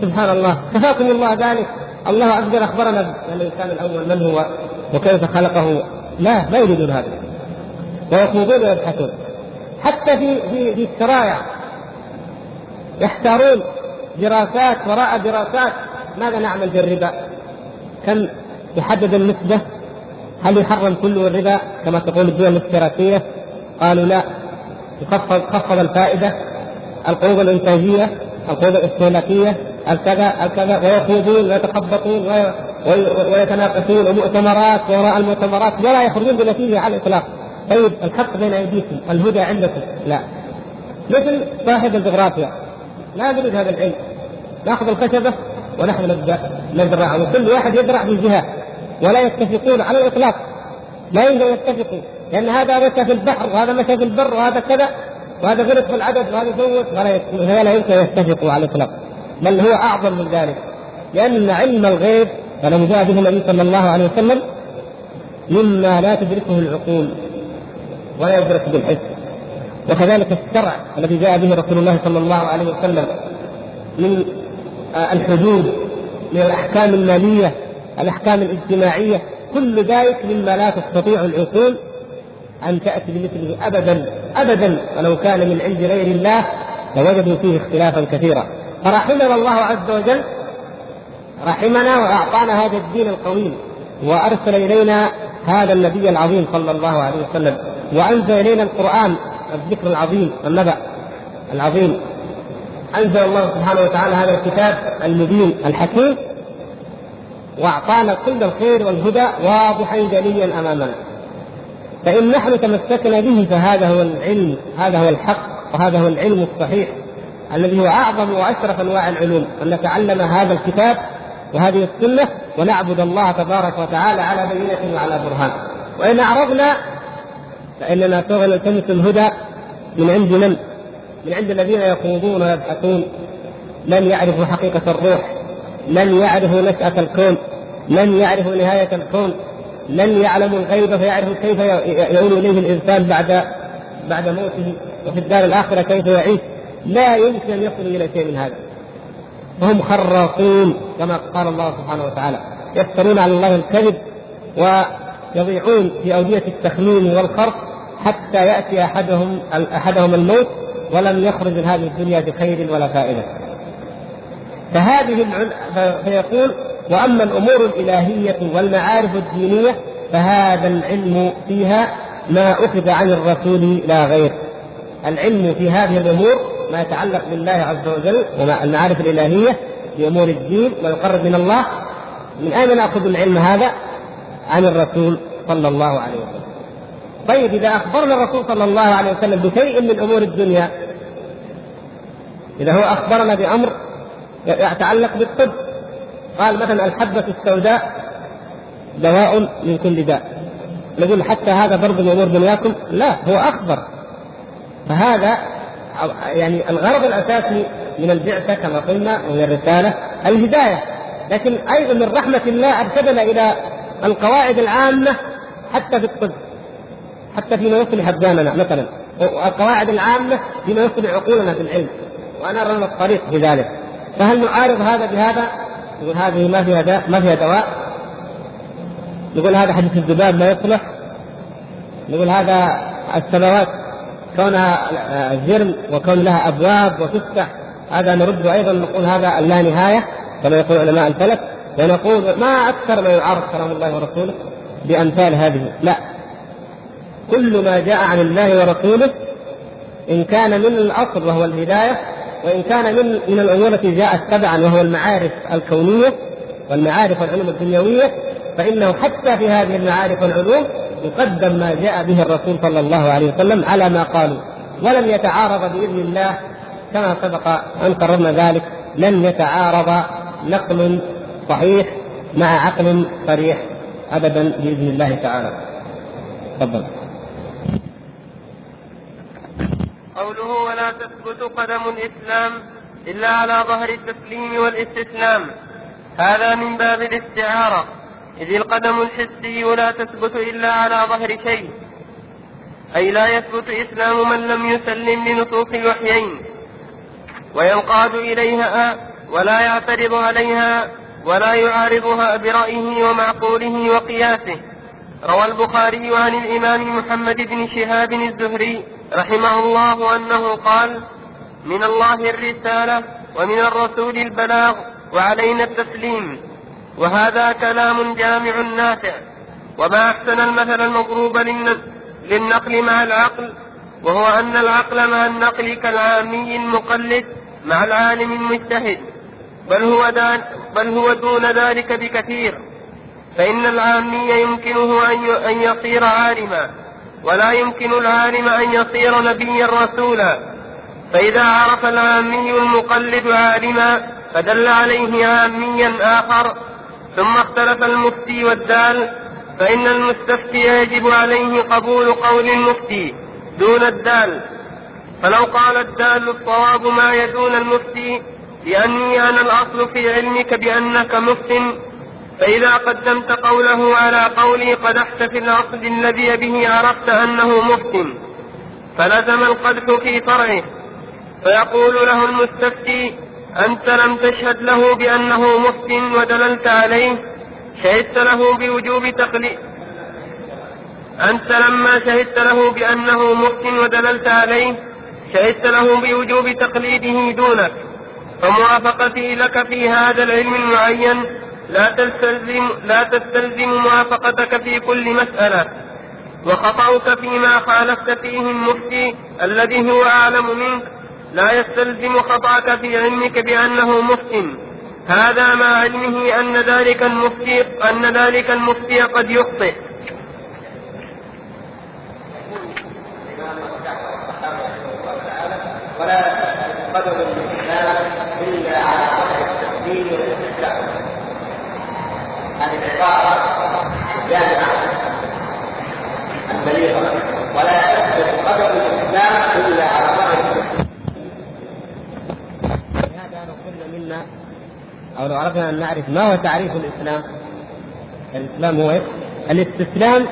سبحان الله كفاكم الله ذلك. الله وجل أخبرنا ان الإنسان الأول من هو وكيف خلقه. لا ما يريدون هذا. ويخوضون ويبحثون. حتى في في في السرايا. يحتارون دراسات وراء دراسات. ماذا نعمل بالربا؟ كم يحدد النسبة؟ هل يحرم كله الربا كما تقول الدول الاشتراكية؟ قالوا لا. يخفض خفض الفائدة القروض الإنتاجية. القروض الاستهلاكية الكذا الكذا ويخوضون ويتخبطون ويتناقشون ومؤتمرات وراء المؤتمرات ولا يخرجون بنتيجة على الإطلاق. طيب الحق بين أيديكم الهدى عندكم؟ لا. مثل صاحب الجغرافيا لا نريد هذا العلم. ناخذ الخشبة ونحن نبدأ نزرع وكل واحد يزرع بجهة ولا يتفقون على الإطلاق. لا يمكن يتفقوا لأن هذا مشى في البحر وهذا مشى في البر وهذا كذا. وهذا غلط في العدد وهذا زود ولا لا يمكن يتفقوا على الإطلاق. بل هو أعظم من ذلك. لأن علم الغيب الذي جاء به النبي صلى الله عليه وسلم مما لا تدركه العقول ولا يدرك بالحس. وكذلك الشرع الذي جاء به رسول الله صلى الله عليه وسلم من الحدود من الأحكام المالية الأحكام الاجتماعية كل ذلك مما لا تستطيع العقول أن تأتي بمثله أبدا أبدا ولو كان من عند غير الله لوجدوا فيه اختلافا كثيرا. فرحمنا الله عز وجل رحمنا وأعطانا هذا الدين القويم وأرسل إلينا هذا النبي العظيم صلى الله عليه وسلم وأنزل إلينا القرآن الذكر العظيم النبأ العظيم. أنزل الله سبحانه وتعالى هذا الكتاب المبين الحكيم وأعطانا كل الخير والهدى واضحا جليا أمامنا. فإن نحن تمسكنا به فهذا هو العلم هذا هو الحق وهذا هو العلم الصحيح الذي هو أعظم وأشرف أنواع العلوم. أن نتعلم هذا الكتاب وهذه السنة ونعبد الله تبارك وتعالى على بينة وعلى برهان. وإن أعرضنا فإننا سوف نلتمس الهدى من عند من؟ من عند الذين يخوضون ويبحثون. لن يعرفوا حقيقة الروح؟ لن يعرفوا نشأة الكون؟ لن يعرفوا نهاية الكون؟ لن يعلموا الغيب فيعرفوا كيف يؤول إليه الإنسان بعد بعد موته وفي الدار الآخرة كيف يعيش. لا يمكن أن يصلوا إلى شيء من هذا. وهم خراصون كما قال الله سبحانه وتعالى. يفترون على الله الكذب ويضيعون في أودية التخمين والخرق حتى يأتي أحدهم أحدهم الموت ولم يخرج من هذه الدنيا بخير ولا فائدة. فهذه. فيقول وأما الأمور الإلهية والمعارف الدينية فهذا العلم فيها ما أخذ عن الرسول لا غير. العلم في هذه الأمور ما يتعلق بالله عز وجل والمعارف الإلهية في أمور الدين ويقرب من الله من أين نأخذ العلم هذا؟ عن الرسول صلى الله عليه وسلم. طيب إذا أخبرنا الرسول صلى الله عليه وسلم بشيء من أمور الدنيا إذا هو أخبرنا بأمر يتعلق بالطب قال مثلا الحبة السوداء دواء من كل داء. نقول حتى هذا برضه من امور دنياكم لا هو اخبر فهذا يعني الغرض الأساسي من البعثة كما قلنا ومن الرسالة الهداية. لكن أيضا من رحمة الله أرشدنا إلى القواعد العامة حتى في الطب حتى فيما يصلح أبداننا مثلا. القواعد العامة فيما يصلح عقولنا في العلم. وأنا أرى الطريق في ذلك. فهل نعارض هذا بهذا؟ نقول هذه ما فيها داء ما فيها دواء. نقول هذا حديث الذباب لا يصلح. نقول هذا السماوات كونها جرم وكون لها أبواب وتفتح هذا نرد أيضا نقول هذا اللا نهاية كما يقول علماء الفلك. ونقول ما أكثر ما يعارض كلام الله ورسوله بأمثال هذه. لا. كل ما جاء عن الله ورسوله إن كان من الأصل وهو الهداية وإن كان من من الأمور التي جاءت تبعا وهو المعارف الكونية والمعارف والعلوم الدنيوية فإنه حتى في هذه المعارف والعلوم يقدم ما جاء به الرسول صلى الله عليه وسلم على ما قالوا ولن يتعارض بإذن الله كما سبق أن قررنا ذلك لن يتعارض نقل صحيح مع عقل صريح ابدا بإذن الله تعالى. تفضل. قوله ولا تثبت قدم الإسلام إلا على ظهر التسليم والاستسلام. هذا من باب الاستعارة. إذ القدم الحسي لا تثبت إلا على ظهر شيء. أي لا يثبت إسلام من لم يسلم لنصوص الوحيين وينقاد إليها ولا يعترض عليها ولا يعارضها برأيه ومعقوله وقياسه. روى البخاري عن الإمام محمد بن شهاب الزهري رحمه الله أنه قال من الله الرسالة ومن الرسول البلاغ وعلينا التسليم وهذا كلام جامع نافع وما أحسن المثل المضروب للنقل مع العقل وهو أن العقل مع النقل كالعامي المقلد مع العالم المجتهد بل هو, بل هو دون ذلك بكثير. فإن العامي يمكنه أن يصير عالما ولا يمكن العالم أن يصير نبيا رسولا. فإذا عرف العامي المقلد عالما فدل عليه عاميا آخر ثم اختلف المفتي والدال. فإن المستفتي يجب عليه قبول قول المفتي دون الدال. فلو قال الدال الصواب ما يدون المفتي لأني أنا الأصل في علمك بأنك مفت. فإذا قدمت قوله على قولي قدحت في الأصل الذي به عرفت أنه مفتن فلزم القدح في فرعه. فيقول له المستفتي أنت لم تشهد له بأنه مفت ودللت عليه شهدت له بوجوب تقليد أنت لما شهدت له بأنه مفت ودللت عليه شهدت له بوجوب تقليده دونك فموافقتي لك في هذا العلم المعين لا تستلزم لا تستلزم موافقتك في كل مسألة. وخطأك فيما خالفت فيه المفتي الذي هو أعلم منك. لا يستلزم خطأك في علمك بأنه مفتي هذا مع علمه أن ذلك المفتي أن ذلك المفتي قد يخطئ. ولا قدر الإسلام إلا على قدر التسليم والاستسلام هذه العبارة البليغة ولا الإسلام إلا على لهذا لو منا أو لو أردنا أن نعرف ما هو تعريف الإسلام الإسلام هو الاستسلام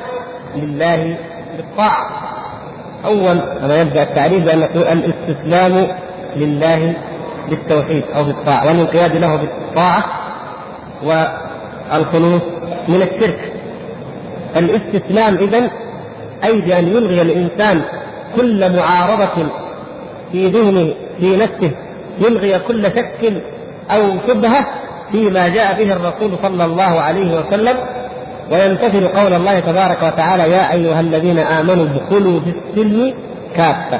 لله بالطاعة. أول ما يبدأ التعريف بأن الاستسلام لله بالتوحيد أو بالطاعة والانقياد له بالطاعة والخلوص من الشرك. الاستسلام إذا أي بأن يلغي الإنسان كل معارضة في ذهنه في نفسه يلغي كل شك أو شبهة فيما جاء به الرسول صلى الله عليه وسلم ويمتثل قول الله تبارك وتعالى يا أيها الذين آمنوا ادخلوا في السلم كافة.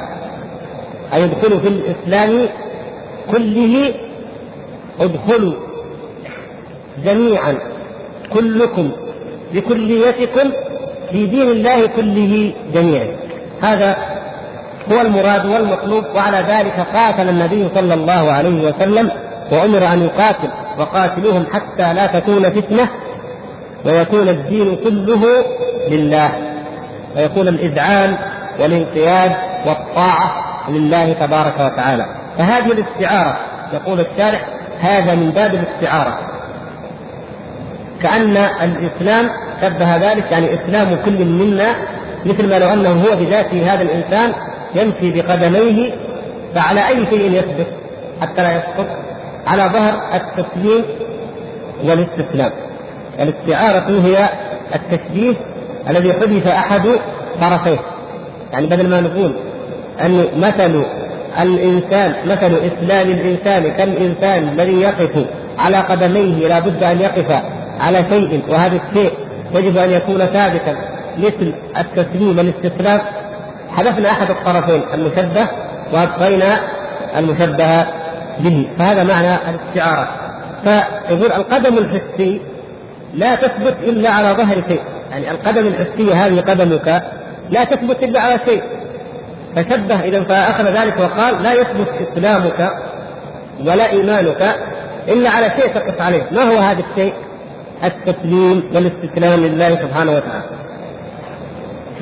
أي ادخلوا في الإسلام كله ادخلوا جميعا. كلكم بكليتكم في دين الله كله جميعا. هذا هو المراد والمطلوب وعلى ذلك قاتل النبي صلى الله عليه وسلم وأمر أن يقاتل وقاتلوهم حتى لا تكون فتنة ويكون الدين كله لله. ويكون الإذعان والانقياد والطاعة لله تبارك وتعالى. فهذه الاستعارة يقول الشارح هذا من باب الاستعارة. كأن الإسلام شبه ذلك يعني إسلام كل منا مثل ما لو أنه هو بذاته هذا الإنسان يمشي بقدميه فعلى أي شيء يثبت حتى لا يسقط على ظهر التسليم والاستسلام. الاستعارة هي التشبيه الذي حدث أحد طرفيه. يعني بدل ما نقول أن مثل الإنسان مثل إسلام الإنسان كالإنسان الذي يقف على قدميه لا بد أن يقف على شيء وهذا الشيء يجب أن يكون ثابتا مثل التسليم والاستسلام. حذفنا أحد الطرفين المشبه وأبقينا المشبه به فهذا معنى الاستعارة. فيقول القدم الحسي لا تثبت إلا على ظهر شيء. يعني القدم الحسية هذه قدمك لا تثبت إلا على شيء. فشبه إذا فأخذ ذلك وقال لا يثبت إسلامك ولا إيمانك إلا على شيء تقف عليه. ما هو هذا الشيء؟ التسليم والاستسلام لله سبحانه وتعالى.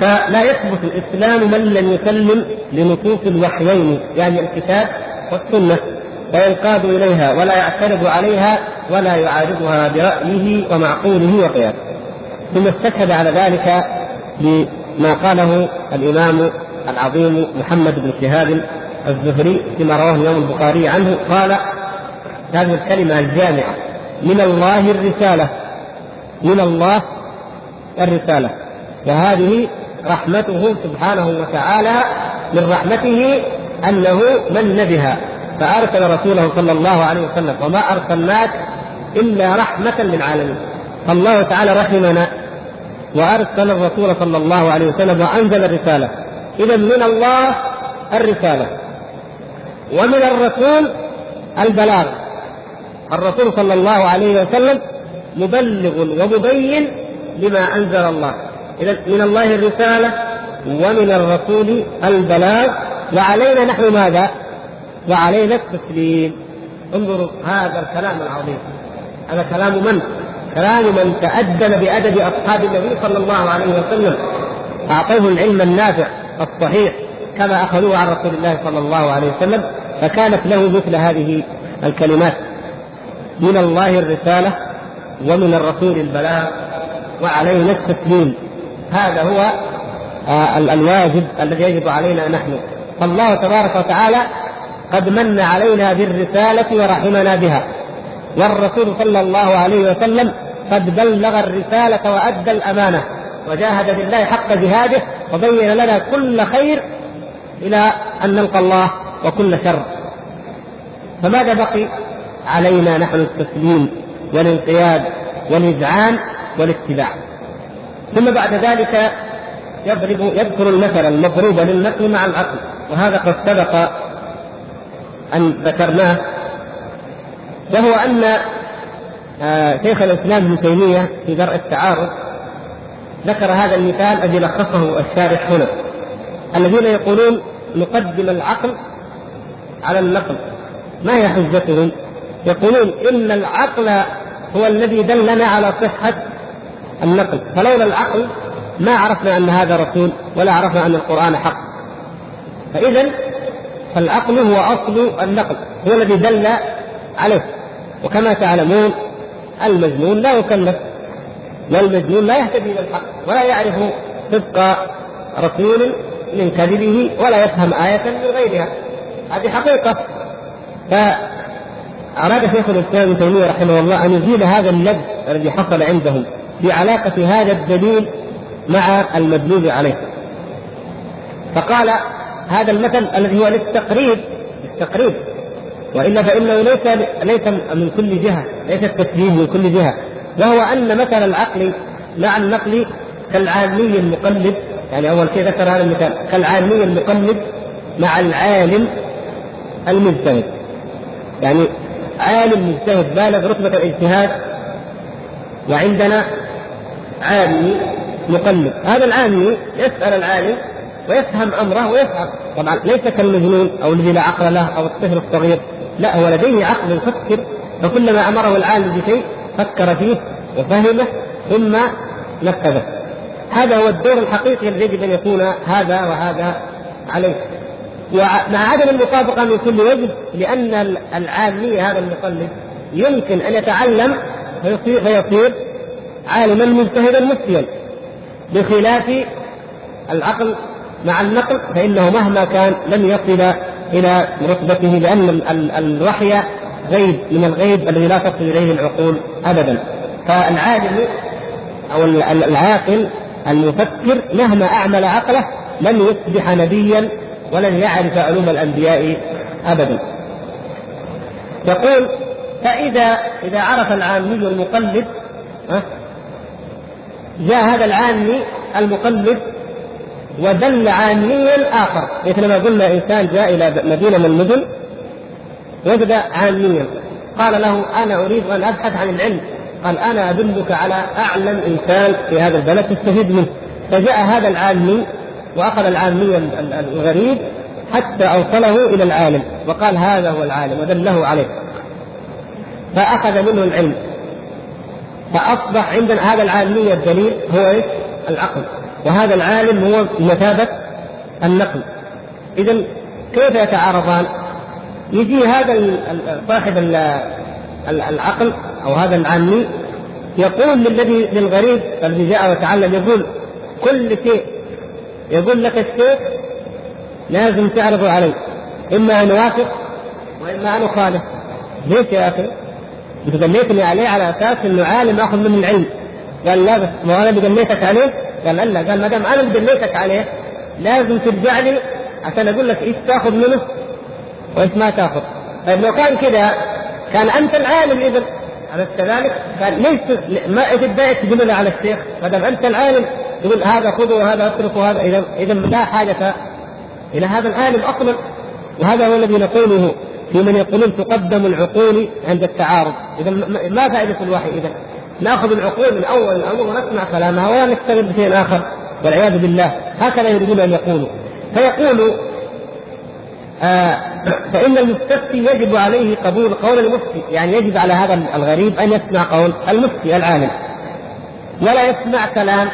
فلا يثبت الإسلام من لم يسلم لنصوص الوحيين يعني الكتاب والسنة وينقاد إليها ولا يعترض عليها ولا يعارضها برأيه ومعقوله وقياسه. ثم استشهد على ذلك بما قاله الإمام العظيم محمد بن شهاب الزهري فيما رواه الإمام البخاري عنه. قال هذه الكلمة الجامعة. من الله الرسالة. من الله الرسالة. وهذه رحمته سبحانه وتعالى من رحمته أنه من بها فأرسل رسوله صلى الله عليه وسلم وما أرسلناك إلا رحمة للعالمين. فالله تعالى رحمنا. وأرسل الرسول صلى الله عليه وسلم وأنزل الرسالة. إذا من الله الرسالة. ومن الرسول البلاغ. الرسول صلى الله عليه وسلم مبلغ ومبين لما أنزل الله. إذا من الله الرسالة ومن الرسول البلاغ. وعلينا نحن ماذا؟ وعلينا التسليم. انظروا هذا الكلام العظيم. هذا كلام من؟ كلام من تأدب بأدب أصحاب النبي صلى الله عليه وسلم. أعطوه العلم النافع الصحيح كما أخذوه عن رسول الله صلى الله عليه وسلم فكانت له مثل هذه الكلمات. من الله الرسالة ومن الرسول البلاغ وعلينا التسليم. هذا هو آه، الواجب الذي يجب علينا نحن. فالله تبارك وتعالى قد من علينا بالرسالة ورحمنا بها. والرسول صلى الله عليه وسلم قد بلغ الرسالة وأدى الأمانة. وجاهد بالله حق جهاده وبين لنا كل خير إلى أن نلقى الله وكل شر. فماذا بقي؟ علينا نحن التسليم والانقياد والإذعان والاتباع. ثم بعد ذلك يضرب يذكر المثل المضروب للنقل مع العقل. وهذا قد سبق أن ذكرناه. وهو أن آه، شيخ الإسلام ابن تيمية في درء التعارض ذكر هذا المثال الذي لخصه الشارح هنا. الذين يقولون نقدم العقل على النقل ما هي حجتهم؟ يقولون إن العقل هو الذي دلنا على صحة النقل. فلولا العقل ما عرفنا أن هذا رسول ولا عرفنا أن القرآن حق. فإذا فالعقل هو أصل النقل هو الذي دل عليه. وكما تعلمون المجنون لا يكلف والمجنون لا يهتدي إلى الحق ولا يعرف صدق رسول من كذبه ولا يفهم آية من غيرها. هذه حقيقة. فأراد شيخ الإسلام ابن تيمية رحمه الله أن يزيل هذا اللبس الذي حصل عندهم بعلاقة هذا الدليل مع المدلول عليه. فقال هذا المثل الذي هو للتقريب للتقريب. وإلا فإنه ليس ليس من كل جهة ليس التسليم من كل جهة. وهو أن مثل العقل مع النقل كالعامي المقلد. يعني أول شيء ذكر هذا المثال كالعامي المقلد مع العالم المجتهد. يعني عالم مجتهد بالغ رتبة الاجتهاد وعندنا عامي مقلد. هذا العامي يسأل العالم ويفهم أمره ويفهم. طبعا ليس كالمجنون أو الذي لا عقل له أو الطفل الصغير. لا هو لديه عقل يفكر. فكلما أمره العالم بشيء فكر فيه وفهمه ثم نفذه. هذا هو الدور الحقيقي الذي يجب أن يكون هذا وهذا عليه. ومع عدم المطابقة من كل وجه لأن العامي هذا المقلد يمكن أن يتعلم فيصير, فيصير عالما مجتهدا مفتيا. بخلاف العقل مع النقل فإنه مهما كان لن يصل إلى رتبته لأن الوحي غيب من الغيب الذي لا تصل إليه العقول ابدا. فالعالم أو العاقل المفكر مهما أعمل عقله لن يصبح نبيا ولن يعرف علوم الأنبياء ابدا. يقول فإذا إذا عرف العامي المقلد جاء هذا العامي المقلد ودل عاميا اخر مثل ما قلنا إنسان جاء إلى مدينة من المدن وجد عاميا. قال له أنا أريد أن أبحث عن العلم. قال أنا أدلك على أعلم إنسان في هذا البلد تستفيد منه. فجاء هذا العامي وأخذ العامي الغريب حتى أوصله إلى العالم وقال هذا هو العالم ودله عليه فأخذ منه العلم فأصبح عندنا هذا العالمي الدليل هو إيش؟ العقل وهذا العالم هو مثابة النقل إذا كيف يتعارضان؟ يجي هذا صاحب العقل أو هذا العامي يقول للذي للغريب الذي جاء وتعلم يقول كل شيء يقول لك الشيخ لازم تعرضه علي. إما أن أوافق وإما أن أخالف. ليش يا أخي؟ أنت دليتني عليه على أساس أنه عالم آخذ منه العلم. قال لا بس ما أنا دليتك عليه. قال لا قال ما دام أنا اللي دليتك عليه لازم ترجع لي عشان أقول لك إيش تأخذ منه وإيش ما تأخذ. طيب لو كان كذا كان أنت العالم اذا أليس كذلك؟ كان ليش ما الداعي تقول على الشيخ؟ ما دام أنت العالم تقول هذا خذه وهذا اتركه وهذا. إذا إذا لا حاجة إلى هذا العالم أصلا. وهذا هو الذي نقوله في من يقولون تقدم العقول عند التعارض. إذا ما فائدة الوحي؟ إذا نأخذ العقول من أول الأمر ونسمع كلامها ولا نشتغل بشيء آخر. والعياذ بالله. هكذا يريدون أن يقولوا. فيقول آه فإن المستفتي يجب عليه قبول قول المفتي يعني يجب على هذا الغريب أن يسمع قول المفتي العالم ولا يسمع كلام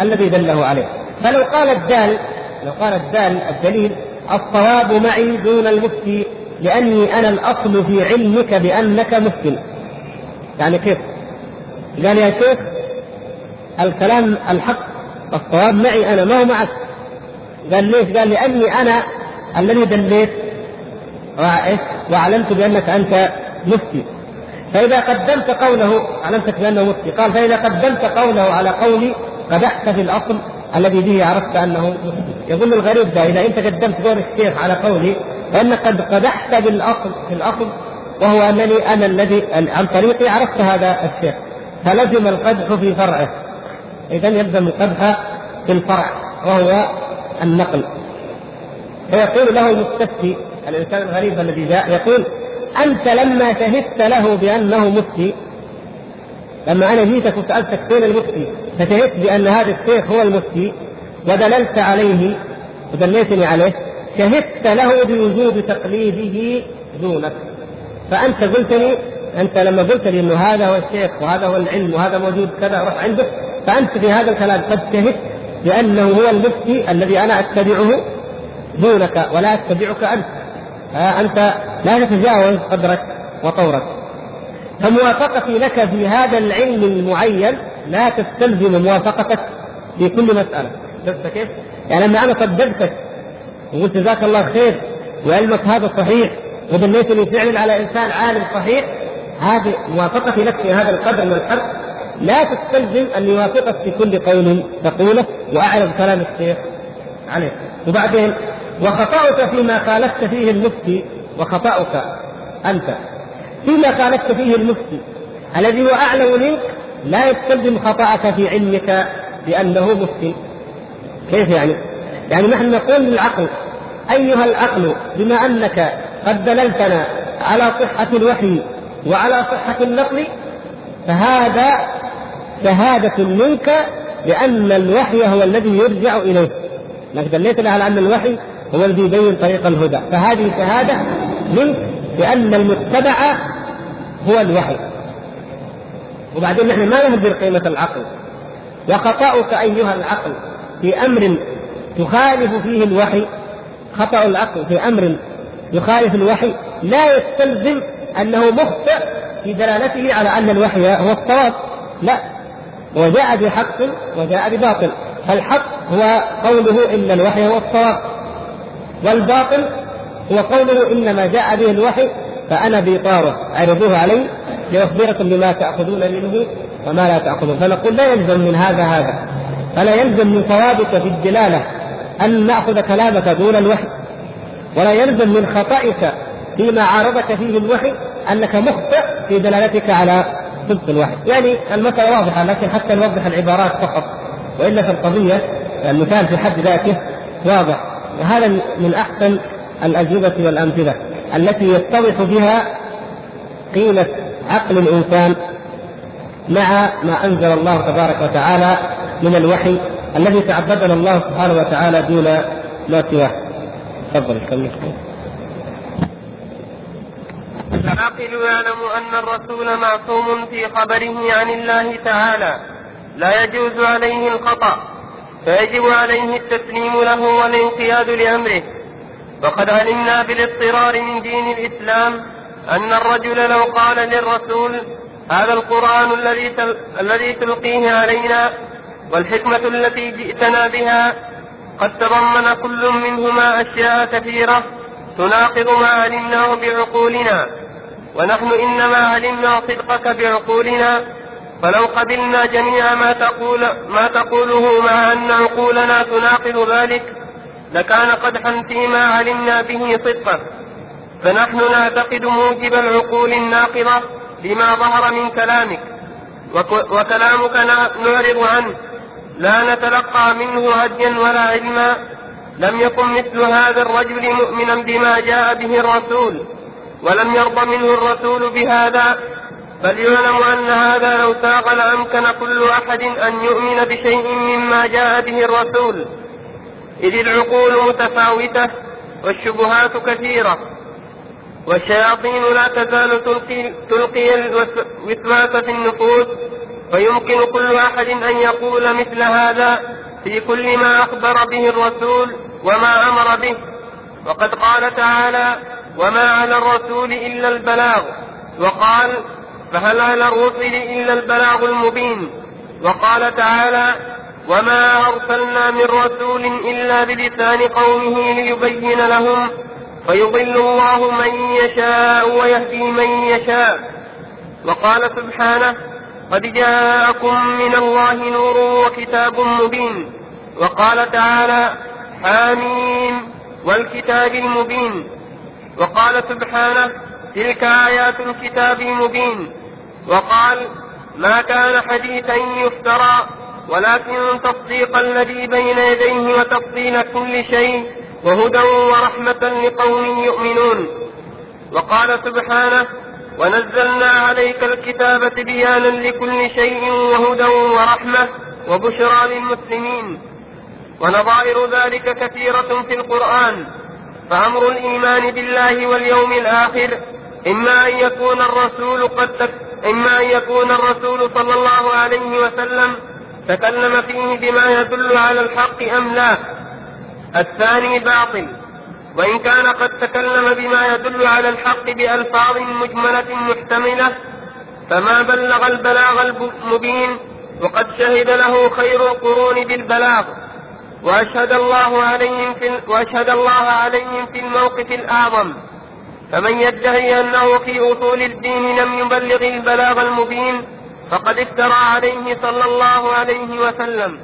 الذي دله عليه فلو قال الدال لو قال الدال الدليل الصواب معي دون المفتي لأني أنا الأصل في علمك بأنك مفتي يعني كيف؟ قال يا شيخ الكلام الحق الصواب معي أنا ما هو معك قال ليش؟ قال لأني أنا الذي دليت واعلمت بأنك أنت مفتي. فإذا قدمت قوله علمتك بأنه مفتي. قال فإذا قدمت قوله على قولي قدحت في الأصل الذي به عرفت أنه مفتي. يظن الغريب ده إذا أنت قدمت قول الشيخ على قولي فانك قد قدحت بالأصل في الأصل وهو أنني أنا الذي عن طريقي عرفت هذا الشيخ. فلزم القدح في فرعه. اذا يلزم القدح في الفرع وهو النقل. فيقول له المستفتي الإنسان الغريب الذي جاء يقول أنت لما شهدت له بأنه مفتي لما أنا جيتك وسألتك فين المفتي فشهدت بأن هذا الشيخ هو المفتي ودللت عليه ودليتني عليه شهدت له بوجوب تقليده دونك. فأنت قلت لي أنت لما قلت لي إنه هذا هو الشيخ وهذا هو العلم وهذا موجود كذا روح عنده فأنت في هذا الكلام قد شهدت بأنه هو المفتي الذي أنا أتبعه دونك ولا اتبعك أنت. أنت لا تتجاوز قدرك وطورك. فموافقتي لك في هذا العلم المعين لا تستلزم موافقتك في كل مسألة. شفت كيف؟ يعني لما أنا صدقتك وقلت جزاك الله خير وعلمك هذا صحيح ودليتني فعلا على إنسان عالم صحيح هذه موافقتي لك في هذا القدر من الحق لا تستلزم أن يوافقك في كل قول تقوله وأعرض كلام الشيخ عليه وبعدين وخطأك فيما خالفت فيه المفتي وخطأك أنت. فيما خالفت فيه المفتي. الذي هو أعلم منك لا يستلزم خطأك في علمك بأنه مفتي. كيف يعني؟ يعني نحن نقول للعقل أيها العقل بما أنك قد دللتنا على صحة الوحي وعلى صحة النقل فهذا شهادة منك بأن الوحي هو الذي يرجع إليه. لكن دليتنا على أن الوحي هو الذي يبين طريق الهدى. فهذه شهادة منك بأن المتبع هو الوحي. وبعدين نحن ما نهدر قيمة العقل. وخطأك أيها العقل في أمر تخالف فيه الوحي. خطأ العقل في أمر يخالف الوحي لا يستلزم أنه مخطئ في دلالته على أن الوحي هو الصواب. لا. وجاء بحق وجاء بباطل. فالحق هو قوله إن الوحي هو الصواب. والباطل هو قوله إنما جاء به الوحي فأنا بإطاره عرضوه علي لأخبركم بما تأخذون منه وما لا تأخذون. فنقول لا يلزم من هذا هذا فلا يلزم من صوابك في الدلالة أن نأخذ كلامك دون الوحي ولا يلزم من خطأك فيما عارضك فيه الوحي أنك مخطئ في دلالتك على صدق الوحي، يعني المسألة واضحة لكن حتى نوضح العبارات فقط وإلا في القضية المثال في حد ذاته واضح. وهذا من أحسن الاجوبه والأمثلة التي يتضح بها قيمة عقل الإنسان مع ما أنزل الله تبارك وتعالى من الوحي الذي تعبدنا الله سبحانه وتعالى دون ما سواه. تفضل كمل. العاقل يعلم أن الرسول معصوم في خبره عن الله تعالى لا يجوز عليه الخطأ فيجب عليه التسليم له والانقياد لأمره. وقد علمنا بالاضطرار من دين الإسلام أن الرجل لو قال للرسول هذا القرآن الذي الذي تلقيه علينا والحكمة التي جئتنا بها قد تضمن كل منهما أشياء كثيرة تناقض ما علمناه بعقولنا. ونحن إنما علمنا صدقك بعقولنا فلو قبلنا جميع ما تقول ما تقوله مع أن عقولنا تناقض ذلك لكان قدحا فيما علمنا به صدقا. فنحن نعتقد موجب العقول الناقضة لما ظهر من كلامك. وكلامك نعرض عنه. لا نتلقى منه هديا ولا علما. لم يكن مثل هذا الرجل مؤمنا بما جاء به الرسول. ولم يرضى منه الرسول بهذا بل يعلم أن هذا لو ساق لأمكن كل أحد أن يؤمن بشيء مما جاء به الرسول. إذ العقول متفاوتة والشبهات كثيرة والشياطين لا تزال تلقي, تلقي الوسواس في النفوس فيمكن كل أحد أن يقول مثل هذا في كل ما أخبر به الرسول وما أمر به. وقد قال تعالى وما على الرسول إلا البلاغ وقال فهل على الرسل إلا البلاغ المبين وقال تعالى وما أرسلنا من رسول إلا بلسان قومه ليبين لهم فيضل الله من يشاء ويهدي من يشاء وقال سبحانه قد جاءكم من الله نور وكتاب مبين وقال تعالى حاميم والكتاب المبين وقال سبحانه تلك آيات الكتاب المبين. وقال ما كان حديثا يفترى ولكن تصديق الذي بين يديه وتفصيل كل شيء وهدى ورحمة لقوم يؤمنون. وقال سبحانه ونزلنا عليك الكتاب تبيانا لكل شيء وهدى ورحمة وبشرى للمسلمين. ونظائر ذلك كثيرة في القرآن. فأمر الإيمان بالله واليوم الآخر إما أن يكون الرسول قد تك... إما أن يكون الرسول صلى الله عليه وسلم تكلم فيه بما يدل على الحق أم لا. الثاني باطل. وإن كان قد تكلم بما يدل على الحق بألفاظ مجملة محتملة فما بلغ البلاغ المبين وقد شهد له خير القرون بالبلاغ. وأشهد الله عليهم في وأشهد الله عليهم في الموقف الأعظم. فمن يدعي أنه في أصول الدين لم يبلغ البلاغ المبين فقد افترى عليه صلى الله عليه وسلم.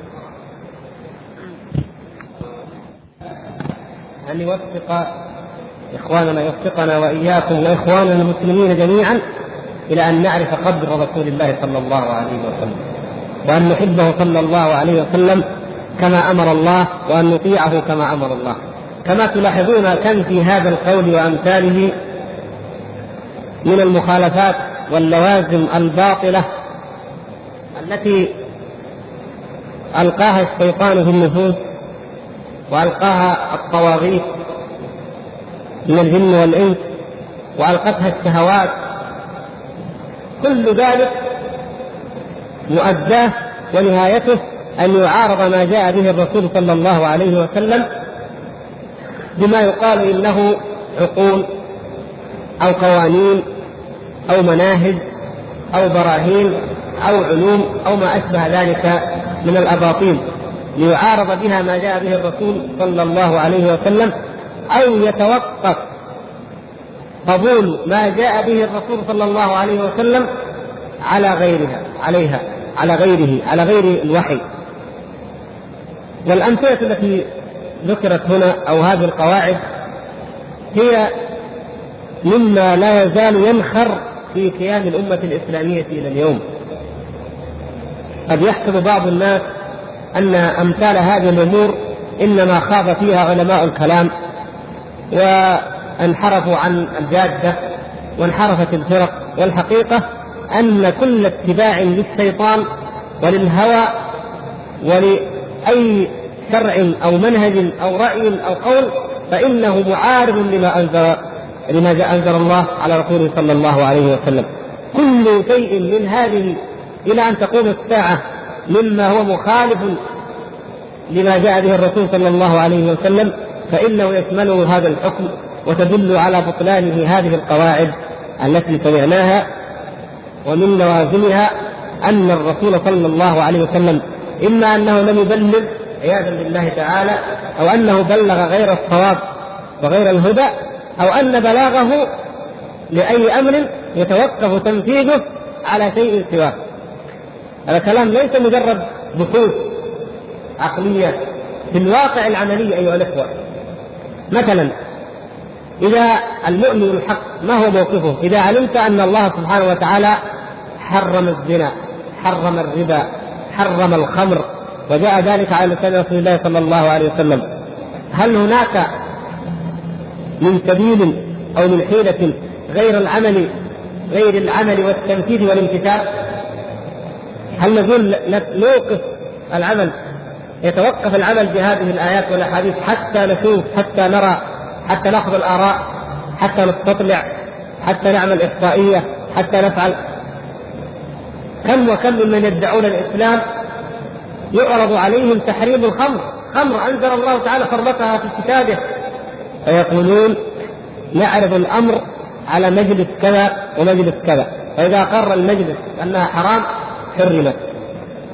أن يوفق إخواننا يوفقنا وإياكم وإخواننا المسلمين جميعا إلى أن نعرف قدر رسول الله صلى الله عليه وسلم وأن نحبه صلى الله عليه وسلم كما أمر الله وأن نطيعه كما أمر الله. كما تلاحظون كم في هذا القول وأمثاله من المخالفات واللوازم الباطلة التي ألقاها الشيطان في النفوس وألقاها الطواغيت من الجن والإنس وألقتها الشهوات. كل ذلك مؤداه ونهايته أن يعارض ما جاء به الرسول صلى الله عليه وسلم بما يقال إنه عقول أو قوانين أو مناهج أو براهين أو علوم أو ما أشبه ذلك من الأباطيل ليعارض بها ما جاء به الرسول صلى الله عليه وسلم أو يتوقف قبول ما جاء به الرسول صلى الله عليه وسلم على غيرها عليها على غيره على غير الوحي. والأمثلة التي ذكرت هنا أو هذه القواعد هي مما لا يزال ينخر في كيان الأمة الإسلامية إلى اليوم. قد يحسب بعض الناس أن أمثال هذه الأمور إنما خاض فيها علماء الكلام وانحرفوا عن الجادة وانحرفت الفرق والحقيقة أن كل اتباع للشيطان وللهوى ولأي شرع أو منهج أو رأي أو قول فإنه معارض لما أنزل لما أنزل الله على رسوله صلى الله عليه وسلم. كل شيء من هذه إلى أن تقوم الساعة مما هو مخالف لما جاء به الرسول صلى الله عليه وسلم فإنه يشمله هذا الحكم وتدل على بطلانه هذه القواعد التي سمعناها. ومن لوازمها أن الرسول صلى الله عليه وسلم إما أنه لم يبلغ عياذا بالله تعالى أو أنه بلغ غير الصواب وغير الهدى أو أن بلاغه لأي أمر يتوقف تنفيذه على شيء سواه هذا كلام ليس مجرد بحوث عقلية في الواقع العملي أيها الأخوة مثلا إذا المؤمن الحق ما هو موقفه؟ إذا علمت أن الله سبحانه وتعالى حرم الزنا، حرم الربا، حرم الخمر، وجاء ذلك على لسان رسول الله صلى الله عليه وسلم. هل هناك من سبيل أو من حيلة غير العمل غير العمل والتنفيذ والامتثال؟ هل نقول نوقف العمل يتوقف العمل بهذه الآيات والأحاديث حتى نشوف حتى نرى حتى نأخذ الآراء حتى نستطلع حتى نعمل إحصائية حتى نفعل كم وكم ممن يدعون الإسلام يعرض عليهم تحريم الخمر. خمر أنزل الله تعالى حرمتها في كتابه. فيقولون نعرض الأمر على مجلس كذا ومجلس كذا. فإذا قر المجلس أنها حرام حرمت.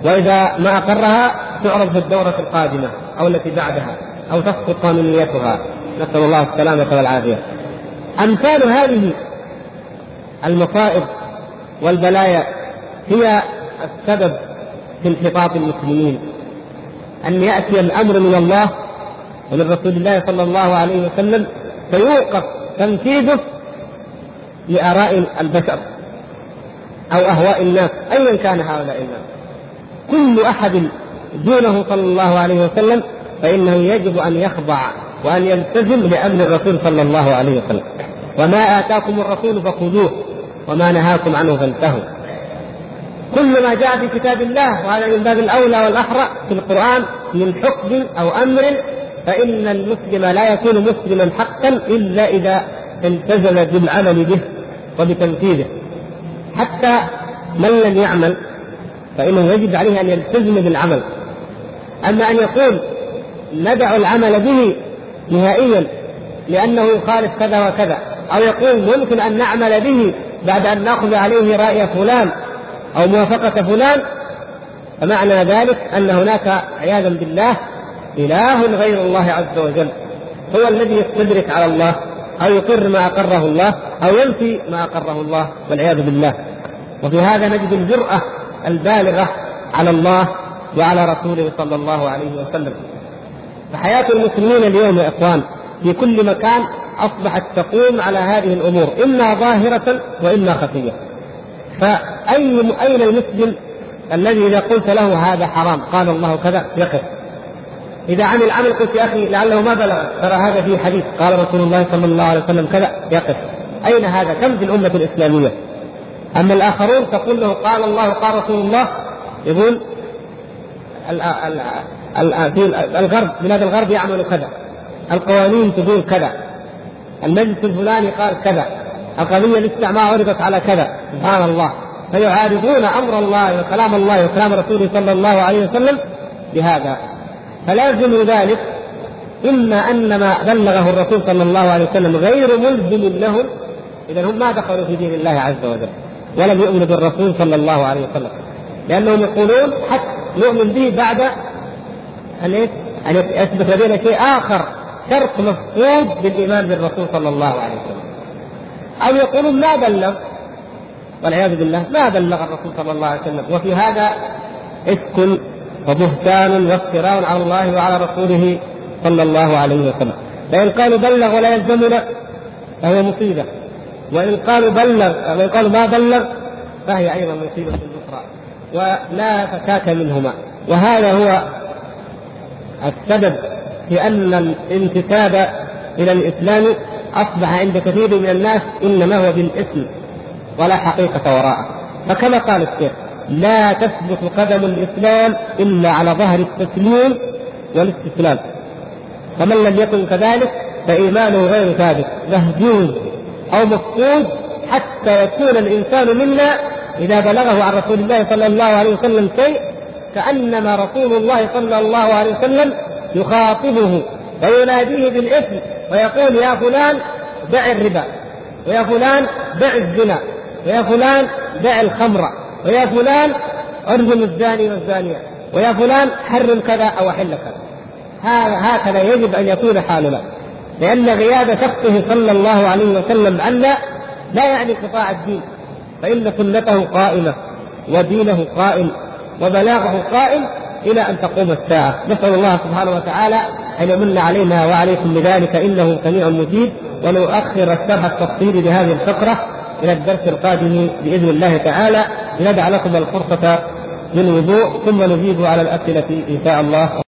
وإذا ما أقرها تعرض في الدورة القادمة أو التي بعدها أو تسقط قانونيتها نسأل الله السلامة والعافية. أمثال هذه المصائب والبلايا هي السبب في انحطاط المسلمين. أن يأتي الأمر من الله ومن رسول الله صلى الله عليه وسلم فيوقف تنفيذه لآراء البشر أو أهواء الناس أيا كان هؤلاء الناس. كل أحد دونه صلى الله عليه وسلم فإنه يجب أن يخضع وأن يلتزم لأمر الرسول صلى الله عليه وسلم. وما آتاكم الرسول فخذوه وما نهاكم عنه فانتهوا. كل ما جاء في كتاب الله وهذا من باب الأولى والأحرى في القرآن من حكم أو أمر فإن المسلم لا يكون مسلما حقا إلا إذا التزم بالعمل به وبتنفيذه. حتى من لم يعمل فإنه يجب عليه أن يلتزم بالعمل. أما أن يقول ندع العمل به نهائيا لأنه يخالف كذا وكذا أو يقول ممكن أن نعمل به بعد أن نأخذ عليه رأي فلان أو موافقة فلان فمعنى ذلك أن هناك عياذا بالله إله غير الله عز وجل هو الذي يستدرك على الله أو يقر ما أقره الله أو ينفي ما أقره الله والعياذ بالله. وفي هذا نجد الجرأة البالغة على الله وعلى رسوله صلى الله عليه وسلم. فحياة المسلمين اليوم يا إخوان في كل مكان أصبحت تقوم على هذه الأمور إما ظاهرة وإما خفية. فأي أين المسلم الذي إذا قلت له هذا حرام قال الله كذا يقف. إذا عمل عمل قلت يا أخي لعله ما بلغ ترى هذا فيه حديث قال رسول الله صلى الله عليه وسلم كذا يقف. أين هذا؟ كم في الأمة الإسلامية؟ أما الآخرون تقول له قال الله قال رسول الله يقول الغرب بلاد الغرب يعمل كذا. القوانين تقول كذا. المجلس الفلاني قال كذا. القضية لسه ما عرضت على كذا. سبحان الله. فيعارضون أمر الله وكلام الله وكلام رسوله صلى الله عليه وسلم بهذا. فلازم ذلك إما أن ما بلغه الرسول صلى الله عليه وسلم غير ملزم لهم إذا هم ما دخلوا في دين الله عز وجل ولم يؤمنوا بالرسول صلى الله عليه وسلم. لأنهم يقولون حتى نؤمن به بعد أن أن يثبت لدينا شيء آخر شرط مفقود بالإيمان بالرسول صلى الله عليه وسلم. أو يقولون ما بلغ والعياذ بالله ما بلغ الرسول صلى الله عليه وسلم. وفي هذا إفك وبهتان وافتراء على الله وعلى رسوله صلى الله عليه وسلم. فإن قالوا بلغ ولا يلزمنا فهو مصيبة. وإن قالوا بلغ وإن قالوا ما بلغ فهي أيضا مصيبة أخرى. ولا فكاك منهما. وهذا هو السبب في أن الانتساب إلى الإسلام أصبح عند كثير من الناس إنما هو بالاسم ولا حقيقة وراءه. فكما قال الشيخ لا تثبت قدم الإسلام إلا على ظهر التسليم والاستسلام. فمن لم يكن كذلك فإيمانه غير ثابت مهجوز أو مفقود حتى يكون الإنسان منا إذا بلغه عن رسول الله صلى الله عليه وسلم شيء كأنما رسول الله صلى الله عليه وسلم يخاطبه ويناديه بالاسم ويقول يا فلان دع الربا ويا فلان دع الزنا ويا فلان دع الخمر ويا فلان أرجم الزاني والزانية ويا فلان حرم كذا أو أحل كذا. هكذا يجب أن يكون حالنا. لأن غياب شخصه صلى الله عليه وسلم عنا لا يعني قطاع الدين. فإن سنته قائمة ودينه قائم وبلاغه قائم إلى أن تقوم الساعة. نسأل الله سبحانه وتعالى أن يمن علينا وعليكم بذلك إنه سميع مجيب ونؤخر الشرح التفصيلي لهذه الفقرة إلى الدرس القادم بإذن الله تعالى. لندع لكم الفرصة للوضوء ثم نجيب على الأسئلة إن شاء الله.